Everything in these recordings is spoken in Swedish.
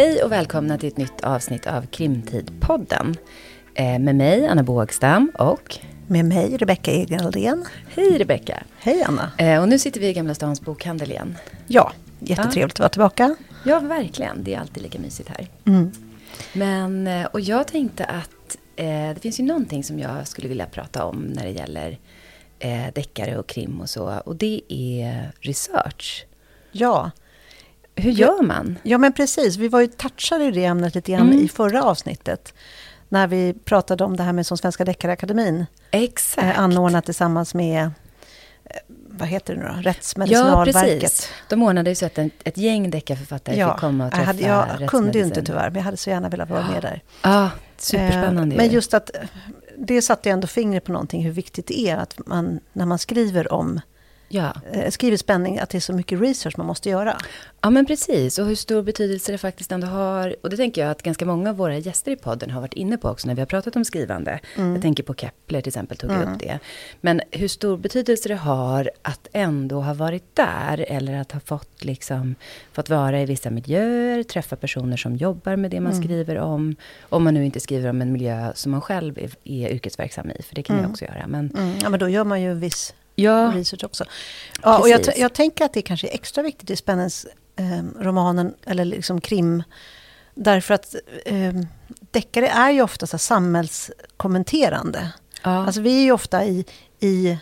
Hej och välkomna till ett nytt avsnitt av Krimtidpodden. Eh, med mig, Anna Bågstam och... Med mig, Rebecka Egenaldén. Hej Rebecka. Hej Anna. Eh, och nu sitter vi i Gamla Stans bokhandel igen. Ja, jättetrevligt att vara tillbaka. Ja, verkligen. Det är alltid lika mysigt här. Mm. Men, eh, och jag tänkte att eh, det finns ju någonting som jag skulle vilja prata om när det gäller eh, deckare och krim och så. Och det är research. Ja. Hur gör man? Ja, men precis. Vi var ju touchade i det ämnet lite grann Mm. i förra avsnittet. När vi pratade om det här med som Svenska Deckarakademin Exakt. eh, anordnat tillsammans med, eh, vad heter det nu då, Ja, Rättsmedicinalverket. precis. De ordnade ju så att en, ett gäng deckarförfattare Ja, fick komma och jag, träffa hade, jag kunde ju inte tyvärr, men jag hade så gärna velat vara med där. Ja, superspännande Eh, Men ju. just att eh, det satte ändå fingret på någonting, hur viktigt det är att man, när man skriver om, Ja. eh, skriver spänning, att det är så mycket research man måste göra. ja, men precis. Och hur stor betydelse det faktiskt ändå har. Och det tänker jag att ganska många av våra gäster i podden har varit inne på också när vi har pratat om skrivande. Jag tänker på Kepler till exempel, tog upp det. Men hur stor betydelse det har att ändå ha varit där. Eller att ha fått, liksom, fått vara i vissa miljöer, träffa personer som jobbar med det man skriver om. Om man nu inte skriver om en miljö som man själv är, är yrkesverksam i, för det kan jag också göra. Men Mm, ja, men då gör man ju en viss ja, research också. Ja, och jag, jag tänker att det kanske är extra viktigt i Spännens eh, romanen, eller liksom krim. Därför att eh, deckare är ju ofta så samhällskommenterande. ja. Alltså vi är ju ofta i, i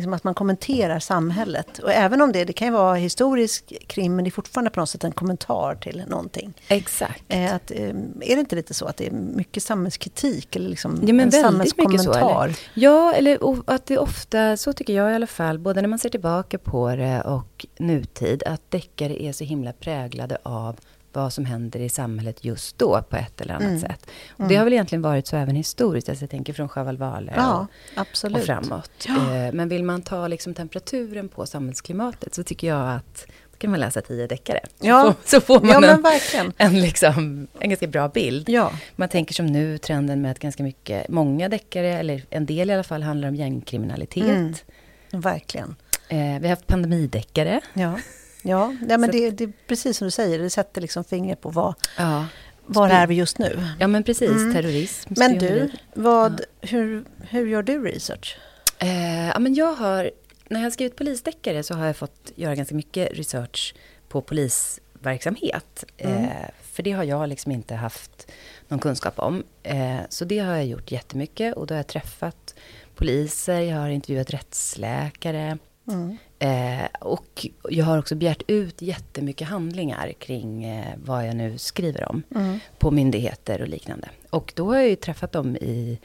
liksom att man kommenterar samhället. Och även om det, det kan ju vara historisk krim, men det är fortfarande på något sätt en kommentar till någonting. exakt. Eh, att, eh, är det inte lite så att det är mycket samhällskritik? Eller liksom Ja, men en väldigt mycket så, samhällskommentar? eller? Ja, eller att det ofta, så tycker jag i alla fall, både när man ser tillbaka på det och nutid, att deckare är så himla präglade av vad som händer i samhället just då på ett eller annat Mm. sätt. Och det har väl egentligen varit så även historiskt, alltså jag tänker från Chaval Waler Ja, och, och framåt. Eh, Men vill man ta liksom temperaturen på samhällsklimatet så tycker jag att då kan man läsa tio deckare. Så, Ja. får, så får man Ja, en, verkligen. en, liksom, en ganska bra bild. Ja. Man tänker som nu trenden med att ganska mycket, många deckare, eller en del i alla fall, handlar om gängkriminalitet. Mm. Verkligen. Eh, vi har haft pandemideckare. Ja, ja. ja men det, det är precis som du säger, det sätter liksom fingret på vad, Ja, var är vi just nu. ja men precis. Mm. Terrorism. Men du, vad, hur, hur gör du research? Eh, ja, men jag har, när jag har skrivit polisdeckare så har jag fått göra ganska mycket research på polisverksamhet. Mm. Eh, för det har jag liksom inte haft någon kunskap om. Eh, så det har jag gjort jättemycket och då har jag träffat poliser, jag har intervjuat rättsläkare. Mm. Eh, och jag har också begärt ut jättemycket handlingar kring eh, vad jag nu skriver om Mm. på myndigheter och liknande. Och då har jag ju träffat dem i,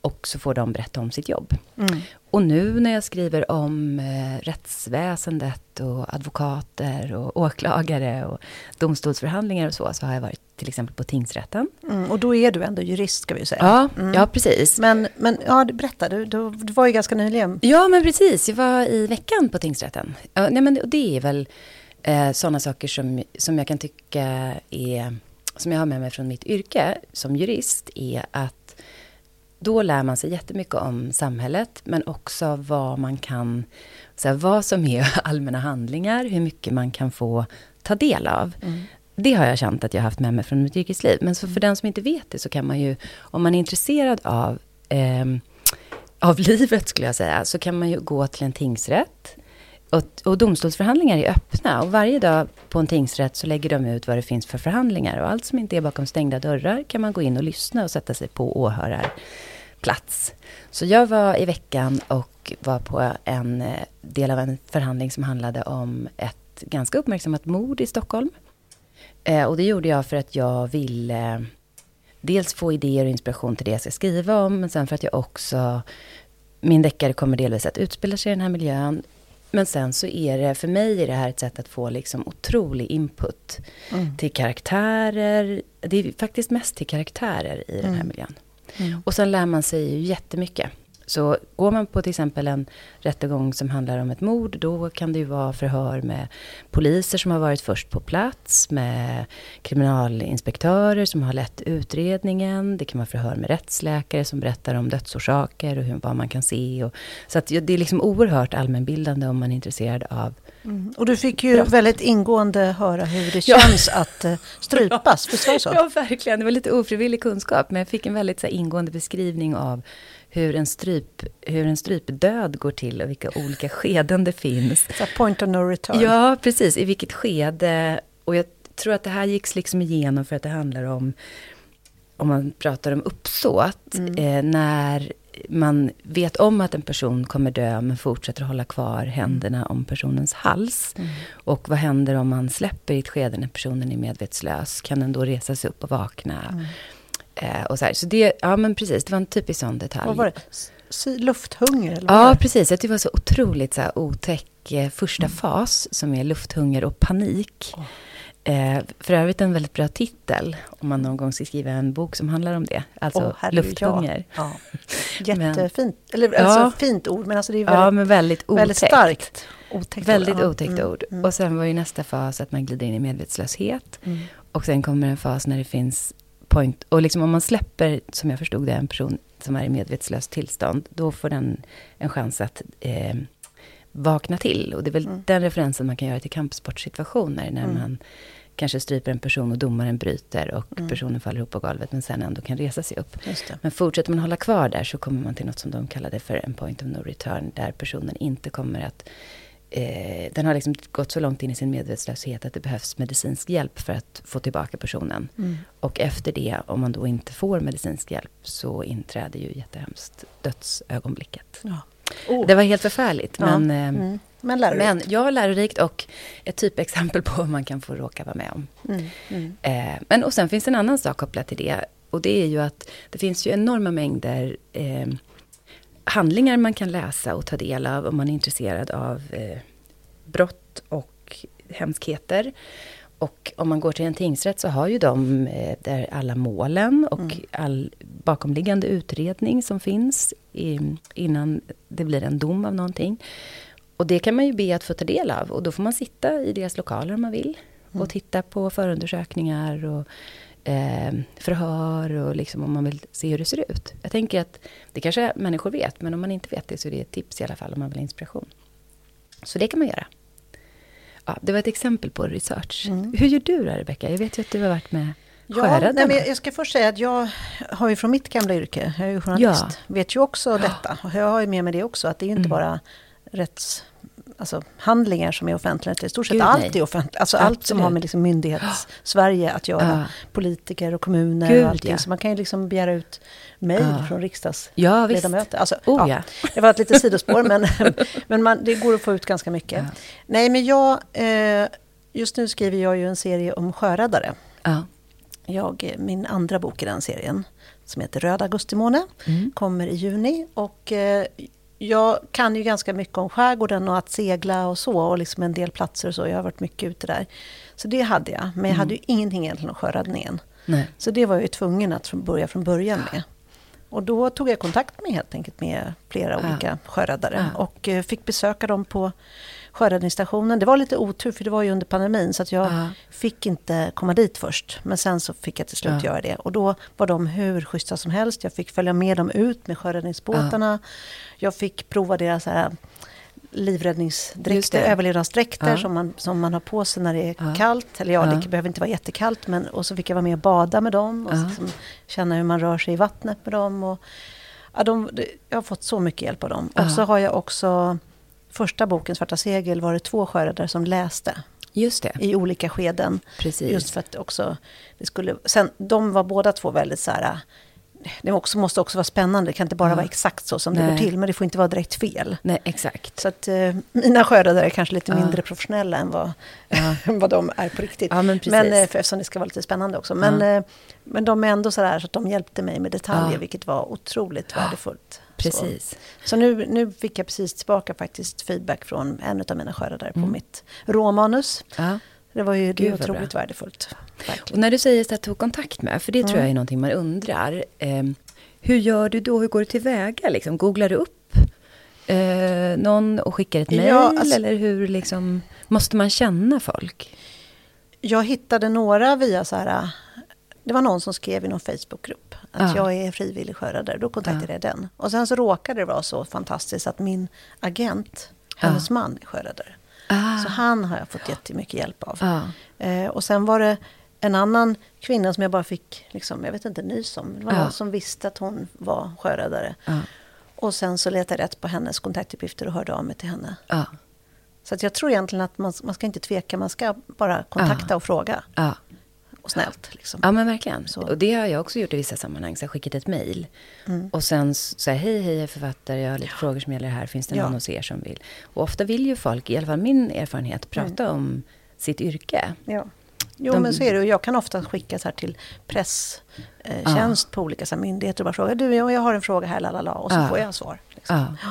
och så får de berätta om sitt jobb. Mm. Och nu när jag skriver om eh, rättsväsendet och advokater och åklagare och domstolsförhandlingar och så, så har jag varit till exempel på tingsrätten. Mm. Och då är du ändå jurist ska vi säga. Ja, Mm. ja precis. Men, men ja, berätta, du, du, du var ju ganska nyligen. Ja, men precis. Jag var i veckan på tingsrätten. Ja, nej, men det är väl eh, sådana saker som, som jag kan tycka är, som jag har med mig från mitt yrke som jurist, är att då lär man sig jättemycket om samhället, men också vad man kan, så här, vad som är allmänna handlingar, hur mycket man kan få ta del av. Det har jag känt att jag haft med mig från mitt yrkesliv. Men så för den som inte vet det så kan man ju, om man är intresserad av, ehm, av livet skulle jag säga, så kan man ju gå till en tingsrätt. Och, och domstolsförhandlingar är öppna. Och varje dag på en tingsrätt så lägger de ut vad det finns för förhandlingar. Och allt som inte är bakom stängda dörrar kan man gå in och lyssna och sätta sig på åhörarplats. Så jag var i veckan och var på en eh, del av en förhandling som handlade om ett ganska uppmärksammat mord i Stockholm. Eh, och det gjorde jag för att jag ville eh, dels få idéer och inspiration till det jag ska skriva om, men sen för att jag också... Min deckare kommer delvis att utspela sig i den här miljön. Men sen så är det, för mig är det här ett sätt att få liksom otrolig input Mm. till karaktärer. Det är faktiskt mest till karaktärer i den här Mm. miljön. Mm. Och sen lär man sig ju jättemycket. Så går man på till exempel en rättegång som handlar om ett mord, då kan det ju vara förhör med poliser som har varit först på plats, med kriminalinspektörer som har lett utredningen, det kan vara förhör med rättsläkare som berättar om dödsorsaker och hur, vad man kan se. Och, så att det är liksom oerhört allmänbildande om man är intresserad av Mm. Och du fick ju Brott. väldigt ingående höra hur det Ja. känns att uh, strypas. Visst var det så? Ja, verkligen. Det var lite ofrivillig kunskap. Men jag fick en väldigt så här, ingående beskrivning av hur en, stryp, hur en strypdöd går till och vilka olika skeden det finns. Så point of no return. Ja, precis. I vilket skede. Och jag tror att det här gicks liksom igenom för att det handlar om, om man pratar om uppsåt, eh, när man vet om att en person kommer dö men fortsätter hålla kvar händerna om personens hals. Och vad händer om man släpper i ett skede när personen är medvetslös? Kan den då resa sig upp och vakna? Eh, och så här. så det, ja men precis, det var en typisk sån detalj. Vad var det? Sy- lufthunger? Eller Ja, precis. Jag tyckte det var så otroligt så här, otäck eh, första fas, som är lufthunger och panik. Eh, för övrigt en väldigt bra titel, om man någon gång ska skriva en bok som handlar om det. Alltså Åh, herregud, lufthunger. Ja. Ja. Jättefint. Eller Ja. alltså fint ord, men alltså det är väldigt, Ja, men väldigt otäckt. väldigt starkt. Otäckt Väldigt ord. Otäckt Mm, ord. mm. Och sen var ju nästa fas att man glider in i medvetslöshet. Mm. Och sen kommer en fas när det finns point. Och liksom om man släpper, som jag förstod det, en person som är i medvetslöst tillstånd, då får den en chans att eh, vakna till. Och det är väl Mm. den referensen man kan göra till kampsportsituationer, när Mm. man kanske stryper en person och domaren bryter och Mm. personen faller ihop på golvet, men sen ändå kan resa sig upp. Men fortsätter man hålla kvar där så kommer man till något som de kallade för en point of no return, där personen inte kommer att Eh, den har liksom gått så långt in i sin medvetslöshet att det behövs medicinsk hjälp för att få tillbaka personen. Mm. Och efter det, om man då inte får medicinsk hjälp, så inträder ju jättehemskt dödsögonblicket. Ja. Oh. Det var helt förfärligt, Ja. men, eh, Mm. Men lärorikt. men ja, lärorikt och ett typexempel på vad man kan få råka vara med om. Mm. Mm. Eh, men och sen finns en annan sak kopplat till det. Och det är ju att det finns ju enorma mängder eh, handlingar man kan läsa och ta del av om man är intresserad av eh, brott och hemskheter. Och om man går till en tingsrätt så har ju de eh, där alla målen och Mm. all bakomliggande utredning som finns i, innan det blir en dom av någonting. Och det kan man ju be att få ta del av och då får man sitta i deras lokaler om man vill. Mm. Och titta på förundersökningar och eh, förhör och liksom om man vill se hur det ser ut. Jag tänker att det kanske människor vet, men om man inte vet det så är det ett tips i alla fall om man vill ha inspiration. Så det kan man göra. Ja, det var ett exempel på research. Mm. Hur gör du då, Rebecka? Jag vet ju att du har varit med Ja, nej, men jag ska först säga att jag har ju från mitt gamla yrke, jag är ju journalist, Ja. vet ju också detta. Och jag har ju med mig det också, att det är ju inte Mm. bara rätts, alltså, handlingar som är offentliga. I stort sett Gud, allt nej. är offentligt. Alltså allt som Absolut. har med liksom myndighets-Sverige att göra. Ja. Politiker och kommuner Gud, och allting. ja. Så man kan ju liksom begära ut mejl Ja. från riksdags Ja. Alltså, Oh, ja. Det var ett litet sidospår, men, men man, det går att få ut ganska mycket. Nej, men jag, eh, just nu skriver jag ju en serie om sjöräddare. Ja. Jag, min andra bok i den serien, som heter Röd augustimåne, Mm. kommer i juni. Och eh, jag kan ju ganska mycket om skärgården och att segla och så, och liksom en del platser och så. Jag har varit mycket ute där. Så det hade jag, men jag hade ju ingenting egentligen om sjöräddningen. Nej. Så det var jag ju tvungen att börja från början med. Och då tog jag kontakt med helt enkelt med flera Ja. olika sjöräddare. Ja. Och eh, fick besöka dem på sjöräddningsstationen. Det var lite otur för det var ju under pandemin så att jag Ja. fick inte komma dit först. Men sen så fick jag till slut Ja. göra det. Och då var de hur schyssta som helst. Jag fick följa med dem ut med sjöräddningsbåtarna. Jag fick prova deras här, Just livräddningsdräkter, överlevnadsdräkter som, man, som man har på sig när det är kallt. Eller ja, det behöver inte vara jättekallt. Men, och så fick jag vara med och bada med dem. Och liksom känna hur man rör sig i vattnet med dem. Och, ja, de, jag har fått så mycket hjälp av dem. Och så har jag också, första boken Svarta segel var det två sjöräddare som läste Just det, i olika skeden. precis. Just för att också, det skulle, sen, de var båda två väldigt så här, det också, måste också vara spännande, det kan inte bara Ja. vara exakt så som det Nej. går till, men det får inte vara direkt fel. Nej, exakt. Så att eh, mina sjöräddare är kanske lite Ja. mindre professionella än vad, Ja. vad de är på riktigt. Men precis. men eh, för, eftersom det ska vara lite spännande också. Men, eh, men de är ändå så där så att de hjälpte mig med detaljer, vilket var otroligt värdefullt. Precis. Så, så nu, nu fick jag precis tillbaka faktiskt feedback från en av mina sjöräddare på Mm. mitt råmanus. Ja. Det var ju det otroligt bra. värdefullt. Och Verkligen. när du säger att tog kontakt med, för det tror Mm. jag är någonting man undrar. Eh, hur gör du då? Hur går du tillväga? Liksom, googlar du upp eh, någon och skickar ett Ja, mejl? alltså- eller hur liksom, måste man känna folk? Jag hittade några via så här... Det var någon som skrev i någon Facebookgrupp att Ja. jag är frivillig sjöräddare. Då kontaktade Ja. jag den. Och sen så råkade det vara så fantastiskt att min agent, Ja. hennes man är sjöräddare. Ah. Så han har jag fått jättemycket hjälp av. Ja. Eh, och sen var det en annan kvinna som jag bara fick, liksom, jag vet inte, nys om. Det var Ja. någon som visste att hon var sjöräddare. Ja. Och sen så letade jag rätt på hennes kontaktuppgifter och hörde av mig till henne. Ja. Så att jag tror egentligen att man, man ska inte tveka, man ska bara kontakta och fråga. Ja. Och snällt liksom. Ja men verkligen. Så. Och det har jag också gjort i vissa sammanhang. Så jag skickat ett mejl. Mm. Och sen säger hej, hej, jag är författare, jag har lite frågor som gäller det här. Finns det Ja. någon hos er som vill? Och ofta vill ju folk, i alla fall min erfarenhet, prata om sitt yrke. Ja. Jo, De- men så är det. Och jag kan ofta skicka så här till presstjänst eh, tjänst på olika så här, myndigheter och bara fråga. Du, jag jag har en fråga här, lalala. Och så Ja. får jag svar. Liksom. Ja.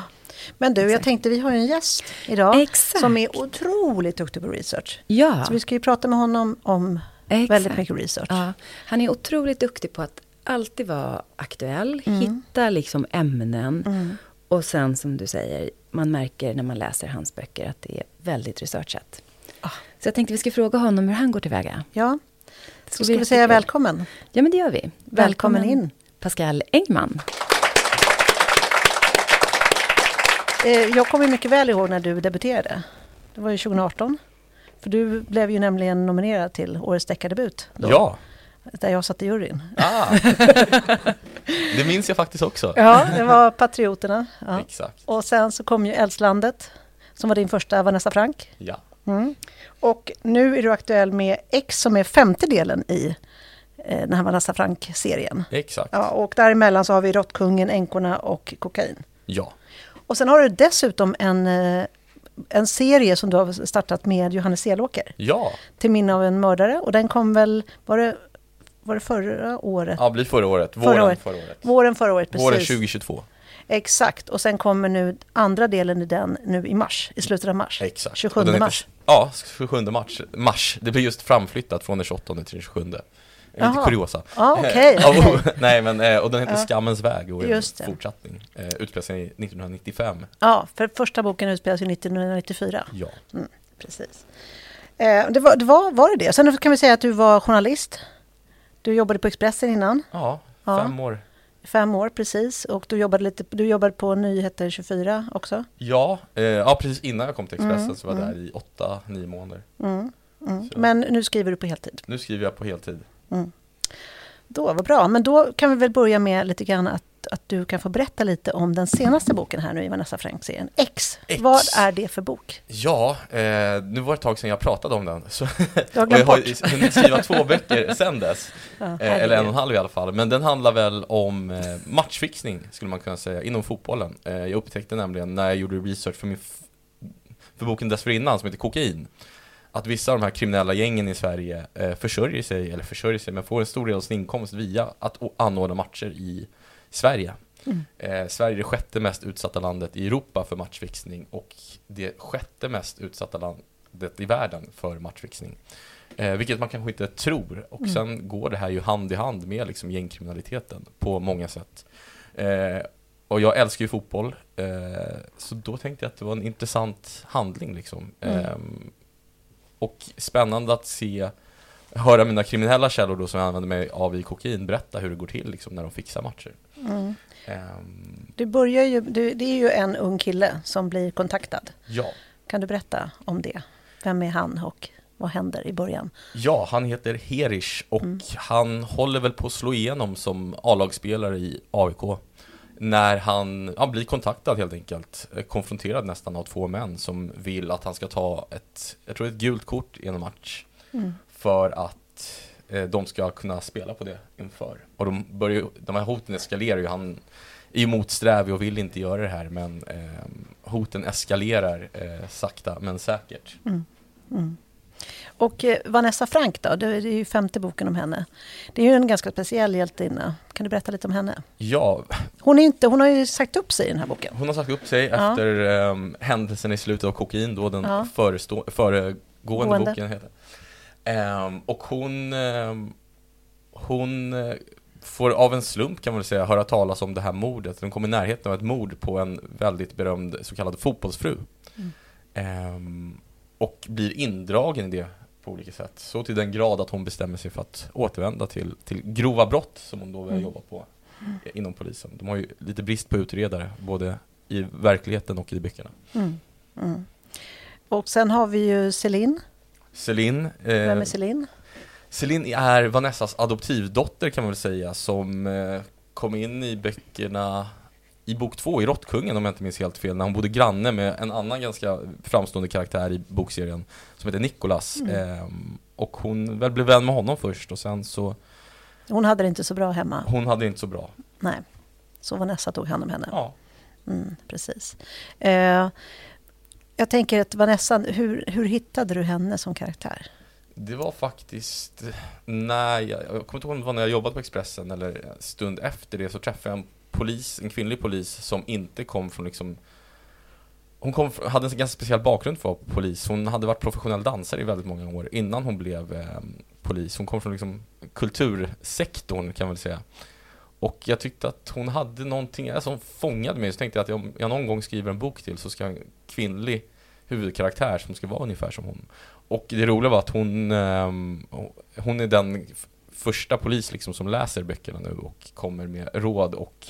Men du, jag Exakt. tänkte vi har ju en gäst idag. Exakt. Som är otroligt duktig på research. Ja, Så vi ska ju prata med honom om exakt. väldigt mycket research. Ja. Han är otroligt duktig på att alltid vara aktuell, Mm. hitta liksom ämnen. Och sen som du säger, man märker när man läser hans böcker att det är väldigt researchat. Ah. Så jag tänkte vi ska fråga honom hur han går tillväga. Ja, så bli ska vi säga välkommen. Ja, men det gör vi. Välkommen in. Pascal Engman. Eh, jag kommer mycket väl ihåg när du debuterade. Det var ju 2018. För du blev ju nämligen nominerad till Årets deckardebut. då, Ja, Där jag satt i juryn. ah. det minns jag faktiskt också. Ja, det var Patrioterna. Ja. Exakt. Och sen så kom ju Eldslandet, som var din första, Vanessa Frank. Ja. Mm. Och nu är du aktuell med X som är femte delen i eh, den här Vanessa Frank-serien. Exakt. Ja, och däremellan så har vi Råttkungen, Änkorna och Kokain. Ja. Och sen har du dessutom en, eh, en serie som du har startat med Johannes Selåker. Ja, Till minne av en mördare. Och den kom väl, var det, var det förra året? ja blir förra året. Våren året. förra året. Våren förra året, precis. Våren 2022. Exakt. Och sen kommer nu andra delen i den nu i mars, i slutet av mars. Exakt. 27 Och den heter- mars. Ja, 27 mars. mars. Det blir just framflyttat från den 28 till den 27. Lite Jaha. kuriosa. Ja, okej, Ja, okej. och- Nej, men eh, och den heter Ja. Skammens väg och är en fortsättning. Utspelar sig 1995. Ja, för första boken utspelas ju 1994. Ja. Precis. Eh, det, var, det var, var det det? Sen kan vi säga att du var journalist. Du jobbade på Expressen innan, Ja, Ja. fem år. i fem år precis. Och du jobbade, lite, du jobbade på Nyheter 24 också. Ja, eh, ja, precis innan jag kom till Expressen Mm, så var jag mm. där i åtta, nio månader. Mm, mm. Men nu skriver du på heltid. Nu skriver jag på heltid. Då, vad bra. Men då kan vi väl börja med lite grann att, att du kan få berätta lite om den senaste boken här nu i Vanessa Frank-serien. X. X. Vad är det för bok? Ja, eh, nu var det ett tag sedan jag pratade om den. Så, Du har jag har hunnit skriva två böcker sedan dess. Ja, Eh, eller en och en halv i alla fall. Men den handlar väl om eh, matchfixning, skulle man kunna säga, inom fotbollen. Eh, jag upptäckte nämligen när jag gjorde research för, min för boken dessförinnan, som heter Kokain, att vissa av de här kriminella gängen i Sverige eh, försörjer sig, eller försörjer sig, men får en stor del av sin inkomst via att anordna matcher i Sverige. Mm. Eh, Sverige är det sjätte mest utsatta landet i Europa för matchfixning och det sjätte mest utsatta landet i världen för matchfixning. Eh, vilket man kanske inte tror. Och Mm. sen går det här ju hand i hand med liksom gängkriminaliteten på många sätt. Eh, och jag älskar ju fotboll, eh, så då tänkte jag att det var en intressant handling liksom. Mm. Och spännande att se, höra mina kriminella källor då som jag använder mig av i kokain berätta hur det går till liksom när de fixar matcher. Mm. Ehm, Du börjar ju, du, det är ju en ung kille som blir kontaktad. ja. Kan du berätta om det? Vem är han och vad händer i början? Ja, han heter Herish och Mm. han håller väl på att slå igenom som A-lagsspelare i AIK. När han ja, blir kontaktad helt enkelt, eh, konfronterad nästan av två män som vill att han ska ta ett, jag tror ett gult kort i en match. Mm. För att eh, de ska kunna spela på det inför. Och de, börjar, de här hoten eskalerar ju, han är ju motsträvig och vill inte göra det här men eh, hoten eskalerar eh, sakta men säkert. Mm. Och eh, Vanessa Frank då, det är ju femte boken om henne. Det är ju en ganska speciell hjältinna. Kan du berätta lite om henne? Ja, Hon, är inte, hon har ju sagt upp sig i den här boken. Hon har sagt upp sig Ja. efter um, händelsen i slutet av Kokain då, den Ja. förestå- föregående Gående. boken heter. Ehm, och hon, ehm, hon eh, får av en slump kan man väl säga höra talas om det här mordet. Den kommer i närheten av ett mord på en väldigt berömd så kallad fotbollsfru. Mm. Ehm, och blir indragen i det på olika sätt. Så till den grad att hon bestämmer sig för att återvända till, till grova brott som hon då vill Mm. jobba på eh, inom polisen. De har ju lite brist på utredare, både i verkligheten och i böckerna. Mm. Mm. Och sen har vi ju Celine. Celine. Eh, Vem är Celine? Celine är Vanessas adoptivdotter kan man väl säga som eh, kom in i böckerna i bok två i Råttkungen om jag inte minns helt fel när hon bodde granne med en annan ganska framstående karaktär i bokserien som heter Nikolas Mm. eh, och hon väl blev vän med honom först och sen så Hon hade det inte så bra hemma. hon hade inte så bra. Nej. Så Vanessa tog hand om henne. Ja. Mm, precis. Eh, jag tänker att Vanessa, hur, hur hittade du henne som karaktär? Det var faktiskt när jag, jag kommer inte ihåg om det var när jag jobbade på Expressen eller en stund efter det så träffade jag en polis, en kvinnlig polis som inte kom från liksom Hon kom, hade en ganska speciell bakgrund för att vara polis. Hon hade varit professionell dansare i väldigt många år innan hon blev eh, polis. Hon kom från liksom kultursektorn kan man väl säga. Och jag tyckte att hon hade någonting alltså, hon fångade mig. Så tänkte jag att om jag någon gång skriver en bok till så ska jag ha en kvinnlig huvudkaraktär som ska vara ungefär som hon. Och det roliga var att hon, eh, hon är den första polis liksom som läser böckerna nu och kommer med råd och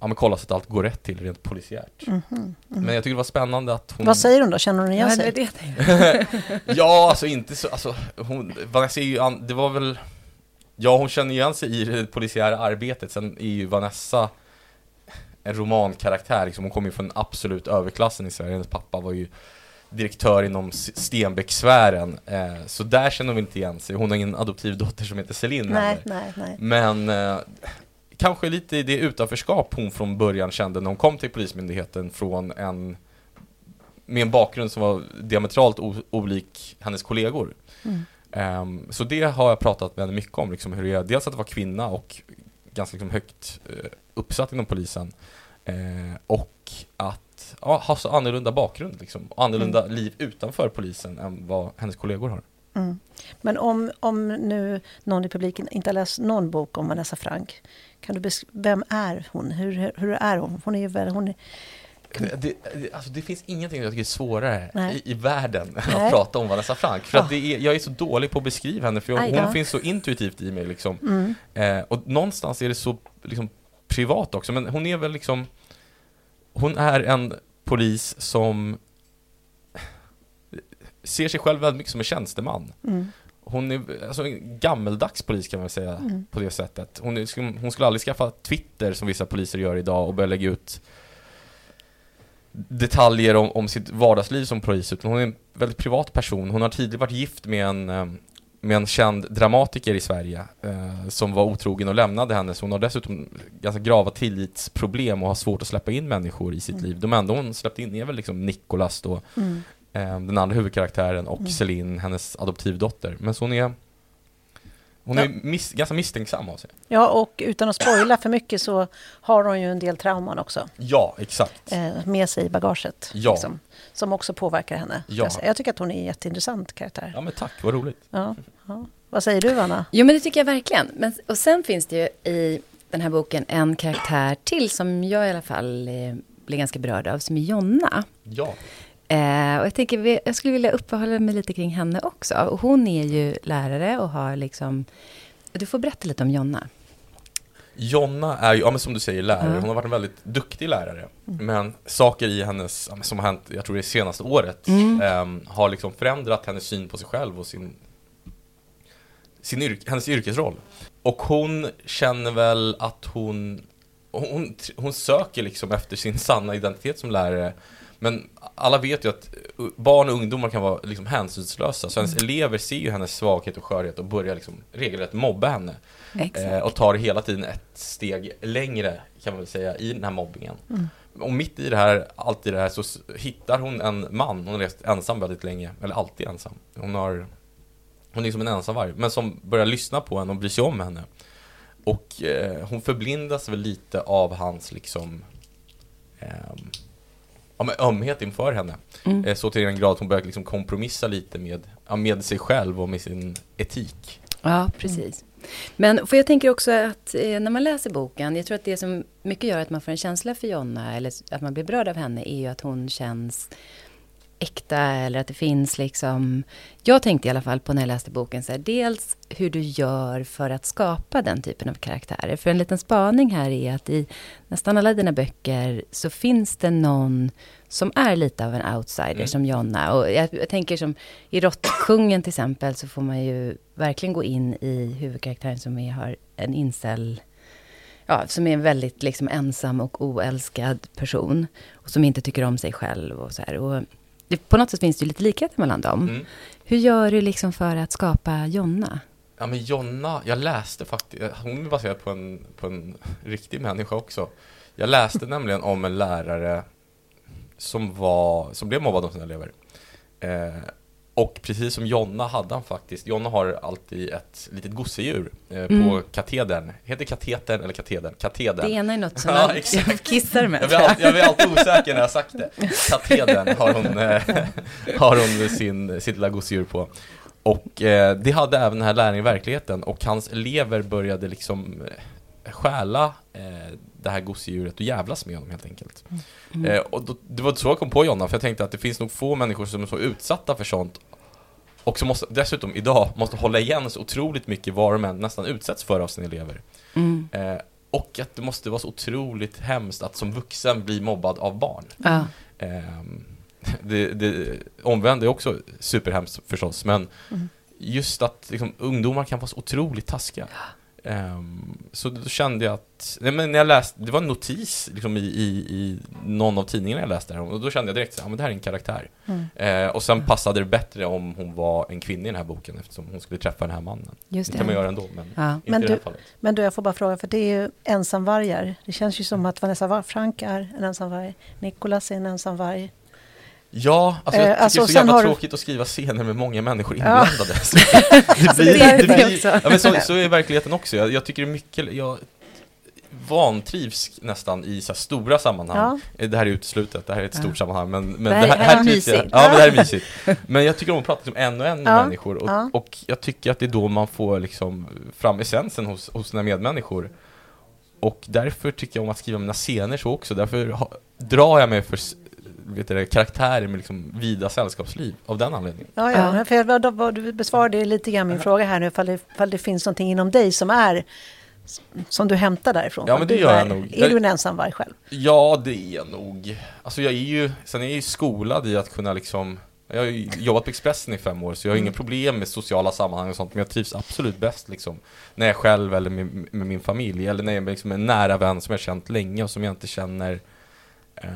ja, men kollar så att allt går rätt till rent polisiärt. Mhm, Men jag tycker det var spännande att hon Vad säger hon då? Känner hon igen Ja, det sig? är det tänkte. Ja, alltså inte så, alltså hon, Vanessa är ju, an, det var väl Ja, hon känner ju igen sig i det polisiära arbetet, sen är ju Vanessa en romankaraktär liksom. Hon kommer ju från absolut överklassen i Sverige, hennes pappa var ju direktör inom Stenbecksfären eh, Så där känner hon inte igen sig, hon har ingen adoptivdotter som heter Celine Nej, nej, nej. Men eh, kanske lite i det utanförskap hon från början kände när hon kom till Polismyndigheten från en med en bakgrund som var diametralt olik hennes kollegor. Mm. Ehm, så det har jag pratat med henne mycket om, liksom, hur det är dels att vara kvinna och ganska liksom, högt eh, uppsatt inom polisen. Eh, och att ja, ha så annorlunda bakgrund, liksom, annorlunda liv utanför polisen än vad hennes kollegor har. Mm. Men om, om nu någon i publiken inte har läst någon bok om Vanessa Frank, kan du vem är hon? Hur, hur är hon? Hon är ju väl, hon är, Det, det, alltså det finns ingenting jag tycker är svårare i, i världen än att prata om Vanessa Frank. För Ah. att det är, jag är så dålig på att beskriva henne, för då. hon finns så intuitivt i mig liksom. mm, Eh, och någonstans är det så liksom, privat också, men hon är väl liksom Hon är en polis som ser sig själv väldigt mycket som en tjänsteman. mm, Hon är alltså en gammeldags polis kan man säga Mm. på det sättet. Hon, är, hon skulle aldrig skaffa Twitter som vissa poliser gör idag och börja lägga ut detaljer om, om sitt vardagsliv som polis, utan hon är en väldigt privat person. Hon har tidigare varit gift med en, eh, med en känd dramatiker i Sverige eh, som var otrogen och lämnade henne. Så hon har dessutom ganska grava tillitsproblem och har svårt att släppa in människor i sitt Mm. liv. De enda hon släppt in är väl liksom Nicolas då, mm. Eh, den andra huvudkaraktären och Mm. Celine, hennes adoptivdotter. Men så hon är hon är Ja. mis- ganska misstänksam av sig. Ja, och utan att spoila för mycket så har hon ju en del trauman också Ja, exakt. eh, med sig i bagaget. Ja. Liksom, som också påverkar henne. Ja. Jag, tycker att hon är en jätteintressant karaktär. Ja men tack, vad roligt. Ja, ja. Vad säger du, Anna? Jo, men det tycker jag verkligen. Men, och sen finns det ju i den här boken en karaktär till som jag i alla fall eh, blir ganska berörd av, som är Jonna. Ja. Eh, och jag tänker, jag skulle vilja uppehålla mig lite kring henne också. Och hon är ju lärare och har liksom... Du får berätta lite om Jonna. Jonna är ju, ja men som du säger, lärare. Hon har varit en väldigt duktig lärare. Mm. Men saker i hennes, som har hänt, jag tror det senaste året, Mm. ehm, har liksom förändrat hennes syn på sig själv och sin, sin yrk, hennes yrkesroll. Och hon känner väl att hon, hon, hon söker liksom efter sin sanna identitet som lärare. Men alla vet ju att uh, barn och ungdomar kan vara liksom hänsynslösa. Så hennes elever ser ju hennes svaghet och skörhet och börjar liksom regelrätt mobba henne. Eh, och tar hela tiden ett steg längre kan man väl säga i den här mobbningen. Mm. Och mitt i det här, allt i det här så hittar hon en man, hon har levt ensam väldigt länge, eller alltid ensam. Hon har Hon är som en ensamvarg, men som börjar lyssna på henne och bry sig om henne. Och eh, hon förblindas väl lite av hans liksom ehm, ja, men ömhet inför henne. Mm. Eh, så till den grad att hon börjar liksom kompromissa lite med, med sig själv och med sin etik. Ja, precis. Men för jag tänker också att eh, när man läser boken, jag tror att det som mycket gör att man får en känsla för Jonna, eller att man blir berörd av henne, är ju att hon känns äkta eller att det finns liksom... Jag tänkte i alla fall på när jag läste boken, så här, dels hur du gör för att skapa den typen av karaktärer. För en liten spaning här är att i nästan alla dina böcker så finns det någon som är lite av en outsider, mm. som Jonna. Och jag, jag, tänker som i Råttkungen till exempel, så får man ju verkligen gå in i huvudkaraktären som är, har en incel ja, som är en väldigt liksom, ensam och oälskad person. Och som inte tycker om sig själv och så här. Och det, på något sätt finns det lite likheter mellan dem. Mm. Hur gör du liksom för att skapa Jonna? Ja men Jonna, jag läste faktiskt, hon är baserad på en, på en riktig människa också. Jag läste nämligen om en lärare som var, som blev mobbad av sina elever. Eh, och precis som Jonna hade han faktiskt, Jonna har alltid ett litet gosedjur eh, på mm. katedern. Heter katetern eller katedern? Katedern. Det ena är något som ja, man kissar med. Jag blir, alltid, jag blir alltid osäker när jag sagt det. Katedern har hon, eh, har hon sin, sitt lilla gosedjur på. Och eh, det hade även den här läraren i verkligheten och hans elever började liksom eh, stjäla eh, det här gosedjuret och jävlas med honom helt enkelt. Mm. Eh, och då, det var så jag kom på Jonna, för jag tänkte att det finns nog få människor som är så utsatta för sånt och som måste, dessutom idag måste hålla igen så otroligt mycket vad de nästan utsätts för av sina elever. Mm. Eh, och att det måste vara så otroligt hemskt att som vuxen bli mobbad av barn. Ja. Eh, det, det omvända är också superhemskt förstås, men mm. just att liksom, ungdomar kan vara så otroligt taskiga. Um, så då kände jag att, nej men när jag läste, det var en notis liksom i, i, i någon av tidningarna jag läste och då kände jag direkt att ja, det här är en karaktär. Mm. Uh, och sen passade det bättre om hon var en kvinna i den här boken eftersom hon skulle träffa den här mannen. Just det. det kan man göra ändå, men ja. inte men i det här fallet. Men du, jag får bara fråga, för det är ju ensamvargar. Det känns ju som att Vanessa Frank är en ensamvarg, Nicolas är en ensamvarg. Ja, alltså jag eh, tycker alltså, det är så jävla har... tråkigt att skriva scener med många människor inblandade. Ja. det blir, det blir, ja, men så, så är verkligheten också. Jag, jag, tycker det är mycket, jag vantrivs nästan i så stora sammanhang. Ja. Det här är uteslutet, det här är ett stort sammanhang. Men, men det här, det här, här trivs jag. Ja, men det här är mysigt. Men jag tycker om att prata liksom en och en med människor. Och, och, jag tycker att det är då man får liksom fram essensen hos, hos sina medmänniskor. Och därför tycker jag om att skriva mina scener så också. Därför ha, drar jag mig för vet du, karaktärer med liksom vida sällskapsliv av den anledningen. Ja, ja. För jag, du besvarade lite grann min fråga här nu, ifall det, ifall det finns någonting inom dig som är som du hämtar därifrån? Ja, men det gör jag nog. Är du en ensamvarg själv? Ja, det är jag nog. Alltså jag är ju, sen är jag ju skolad i att kunna liksom jag har ju jobbat på Expressen i fem år så jag har mm. inga problem med sociala sammanhang och sånt Men jag trivs absolut bäst liksom När jag själv eller med, med min familj Eller när jag är liksom en nära vän som jag har känt länge och som jag inte känner eh,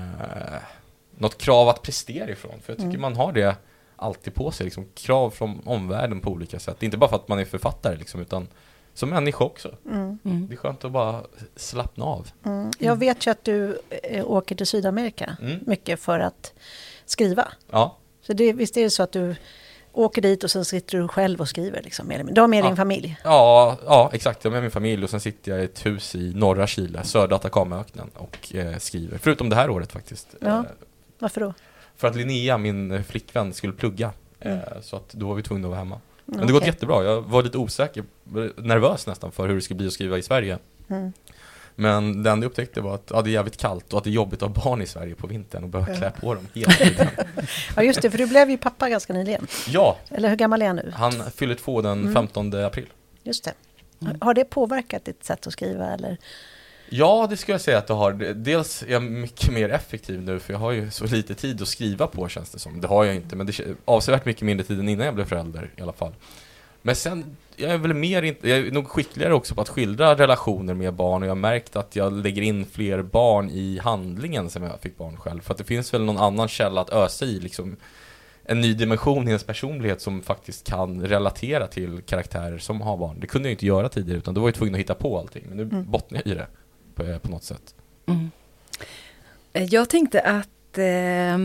något krav att prestera ifrån. För jag tycker mm. man har det alltid på sig, liksom, krav från omvärlden på olika sätt. Inte bara för att man är författare, liksom, utan som människa också. Mm. mm. Det är skönt att bara slappna av. Mm. Jag vet ju att du äh, åker till Sydamerika mm. mycket för att skriva. Ja. Så det, visst är det så att du åker dit och sen sitter du själv och skriver? Liksom, med, du har med ja. din familj? Ja, ja, exakt. Jag har med min familj och sen sitter jag i ett hus i norra Chile, södra Atacamaöknen och eh, skriver. Förutom det här året faktiskt. Ja. Eh, varför då? För att Linnea, min flickvän, skulle plugga. Mm. Eh, så att då var vi tvungna att vara hemma. Men okay. det gått jättebra. Jag var lite osäker, nervös nästan för hur det skulle bli att skriva i Sverige. Mm. Men det enda jag upptäckte var att ja, det är jävligt kallt och att det är jobbigt att ha barn i Sverige på vintern och behöva klä på dem hela tiden. ja just det, för du blev ju pappa ganska nyligen. Ja. Eller hur gammal är han nu? Han fyller två den mm. 15 april. Just det. Mm. Har det påverkat ditt sätt att skriva eller? Ja, det skulle jag säga att det har. Dels är jag mycket mer effektiv nu för jag har ju så lite tid att skriva på känns det som. Det har jag inte, men det är avsevärt mycket mindre tid än innan jag blev förälder i alla fall. Men sen, jag är väl mer, jag är nog skickligare också på att skildra relationer med barn och jag har märkt att jag lägger in fler barn i handlingen sen jag fick barn själv. För att det finns väl någon annan källa att ösa i liksom en ny dimension i ens personlighet som faktiskt kan relatera till karaktärer som har barn. Det kunde jag inte göra tidigare utan då var jag tvungen att hitta på allting. Men nu mm. bottnar jag i det på, på något sätt. Mm. Eh, jag tänkte att eh,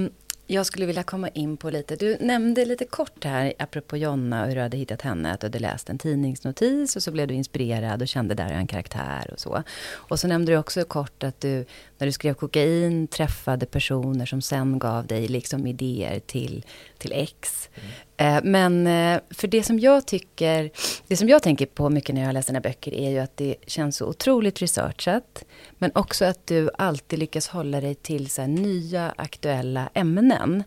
jag skulle vilja komma in på lite, du nämnde lite kort här, apropå Jonna och hur du hade hittat henne, att du hade läst en tidningsnotis och så blev du inspirerad och kände där en karaktär och så. Och så nämnde du också kort att du, när du skrev kokain, träffade personer som sen gav dig liksom idéer till, till X. Mm. Men eh, för det som jag tycker, det som jag tänker på mycket när jag läser dina böcker är ju att det känns så otroligt researchat. Men också att du alltid lyckas hålla dig till så nya aktuella ämnen.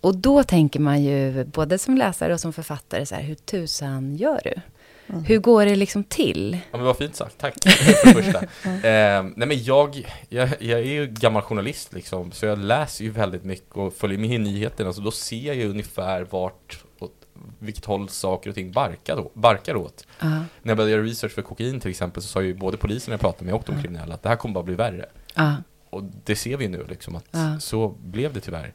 och då tänker man ju, både som läsare och som författare, så här, hur tusan gör du? Mm. Hur går det liksom till? Ja men vad fint sagt, tack för det första. eh, nej men jag, jag, jag är ju gammal journalist liksom, så jag läser ju väldigt mycket och följer med i nyheterna, så då ser jag ju ungefär vart, åt vilket håll saker och ting barkar, då, barkar åt. Uh -huh. När jag började göra research för kokain till exempel, så sa ju både polisen jag pratade med och de uh kriminella att det här kommer bara bli värre. Uh -huh. Och det ser vi nu liksom, att så blev det tyvärr.